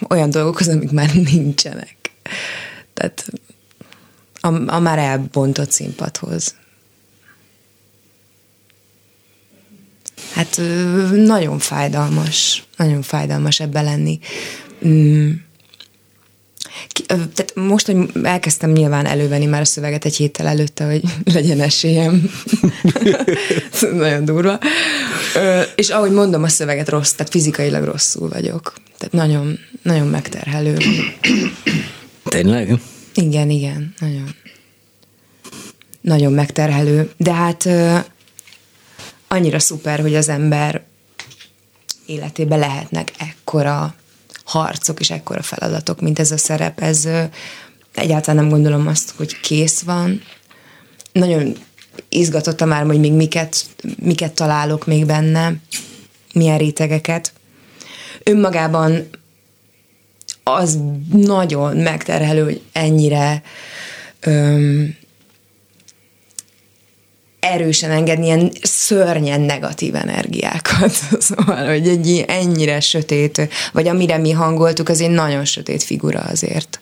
olyan dolgokhoz, amik már nincsenek. Tehát a, a már elbontott színpadhoz. Hát nagyon fájdalmas, nagyon fájdalmas ebbe lenni. Tehát most, hogy elkezdtem nyilván elővenni már a szöveget egy héttel előtte, hogy legyen esélyem. Nagyon durva. És ahogy mondom, a szöveget rossz, tehát fizikailag rosszul vagyok. Tehát nagyon, nagyon megterhelő. Tényleg? Igen, igen, nagyon. Nagyon megterhelő. De hát annyira szuper, hogy az ember életében lehetnek ekkora harcok és ekkora feladatok, mint ez a szerep, ez egyáltalán nem gondolom azt, hogy kész van. Nagyon izgatottam már, hogy még miket, miket találok még benne, milyen rétegeket. Önmagában az nagyon megterhelő, hogy ennyire öm, erősen engedni ilyen szörnyen negatív energiákat. Szóval, hogy egy ennyire sötét, vagy amire mi hangoltuk, az egy nagyon sötét figura azért.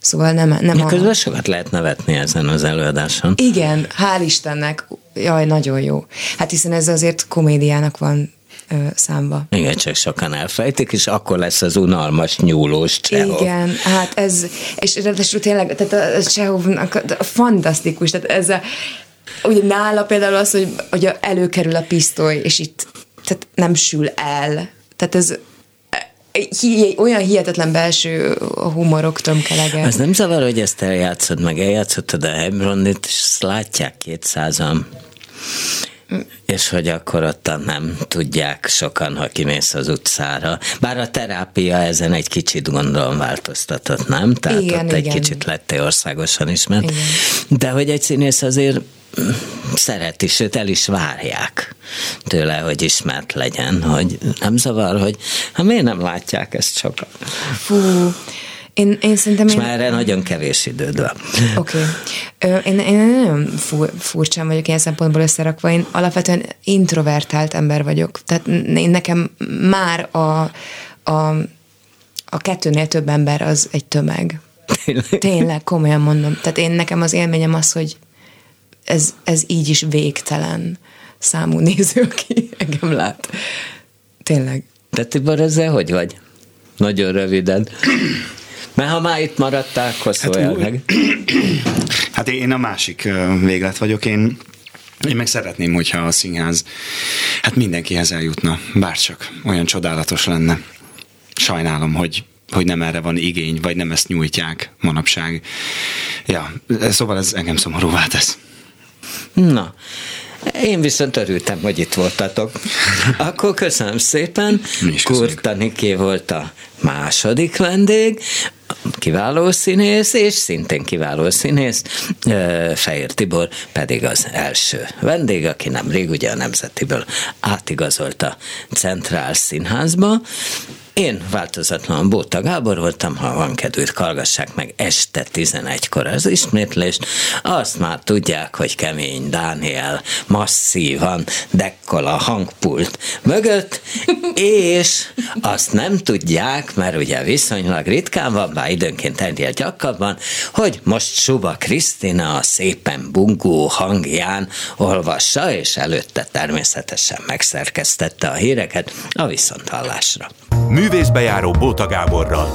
Szóval nem, nem a... Közben sokat lehet nevetni ezen az előadáson. Igen, hál' Istennek, jaj, nagyon jó. Hát hiszen ez azért komédiának van ö, számba. Igen, csak sokan elfejtik, és akkor lesz az unalmas nyúlós Csehov. Igen, hát ez, és ráadásul tényleg, tehát a Csehovnak fantasztikus, tehát ez a, ugye nála például az, hogy, hogy előkerül a pisztoly, és itt tehát nem sül el. Tehát ez hi, olyan hihetetlen belső humorok tömkelege. Az nem zavar, hogy ezt eljátszod, meg eljátszottad a Hebronit, és ezt látják kétszázan. És hogy akkor ott nem tudják sokan, ha kimész az utcára. Bár a terápia ezen egy kicsit gondolom változtatott, nem? Tehát igen, ott igen. egy kicsit lettél országosan ismert. Igen. De hogy egy színész azért szereti, sőt el is várják tőle, hogy ismert legyen, hogy nem zavar, hogy hát miért nem látják ezt sokan. Fú, én, én szerintem... És én... már erre nagyon kevés időd van. Oké. Okay. Én, én nagyon fur, furcsán vagyok ilyen szempontból összerakva. Én alapvetően introvertált ember vagyok. Tehát én nekem már a, a, a kettőnél több ember az egy tömeg. Tényleg? Tényleg, komolyan mondom. Tehát én nekem az élményem az, hogy ez, ez így is végtelen számú néző, aki engem lát. Tényleg. De Tibor, ezzel hogy vagy? Nagyon röviden. Mert ha már itt maradtál, akkor hát, meg. Hát én a másik véglet vagyok. Én én meg szeretném, hogyha a színház hát mindenkihez eljutna, bárcsak olyan csodálatos lenne. Sajnálom, hogy hogy nem erre van igény, vagy nem ezt nyújtják manapság. Ja, szóval ez engem szomorúvá tesz. Na, én viszont örültem, hogy itt voltatok. Akkor köszönöm szépen. Kurtaniké volt a második vendég, kiváló színész, és szintén kiváló színész, Fehér Tibor pedig az első vendég, aki nemrég ugye a Nemzetiből átigazolt a Centrál Színházba, én változatlan Bóta Gábor voltam, ha van kedvét, hallgassák meg este 11-kor az ismétlést. Azt már tudják, hogy kemény Dániel masszívan dekkol a hangpult mögött, és azt nem tudják, mert ugye viszonylag ritkán van, bár időnként egyre gyakrabban, hogy most Suba Krisztina a szépen bungó hangján olvassa, és előtte természetesen megszerkesztette a híreket a viszonthallásra művészbejáró Bóta Gáborral.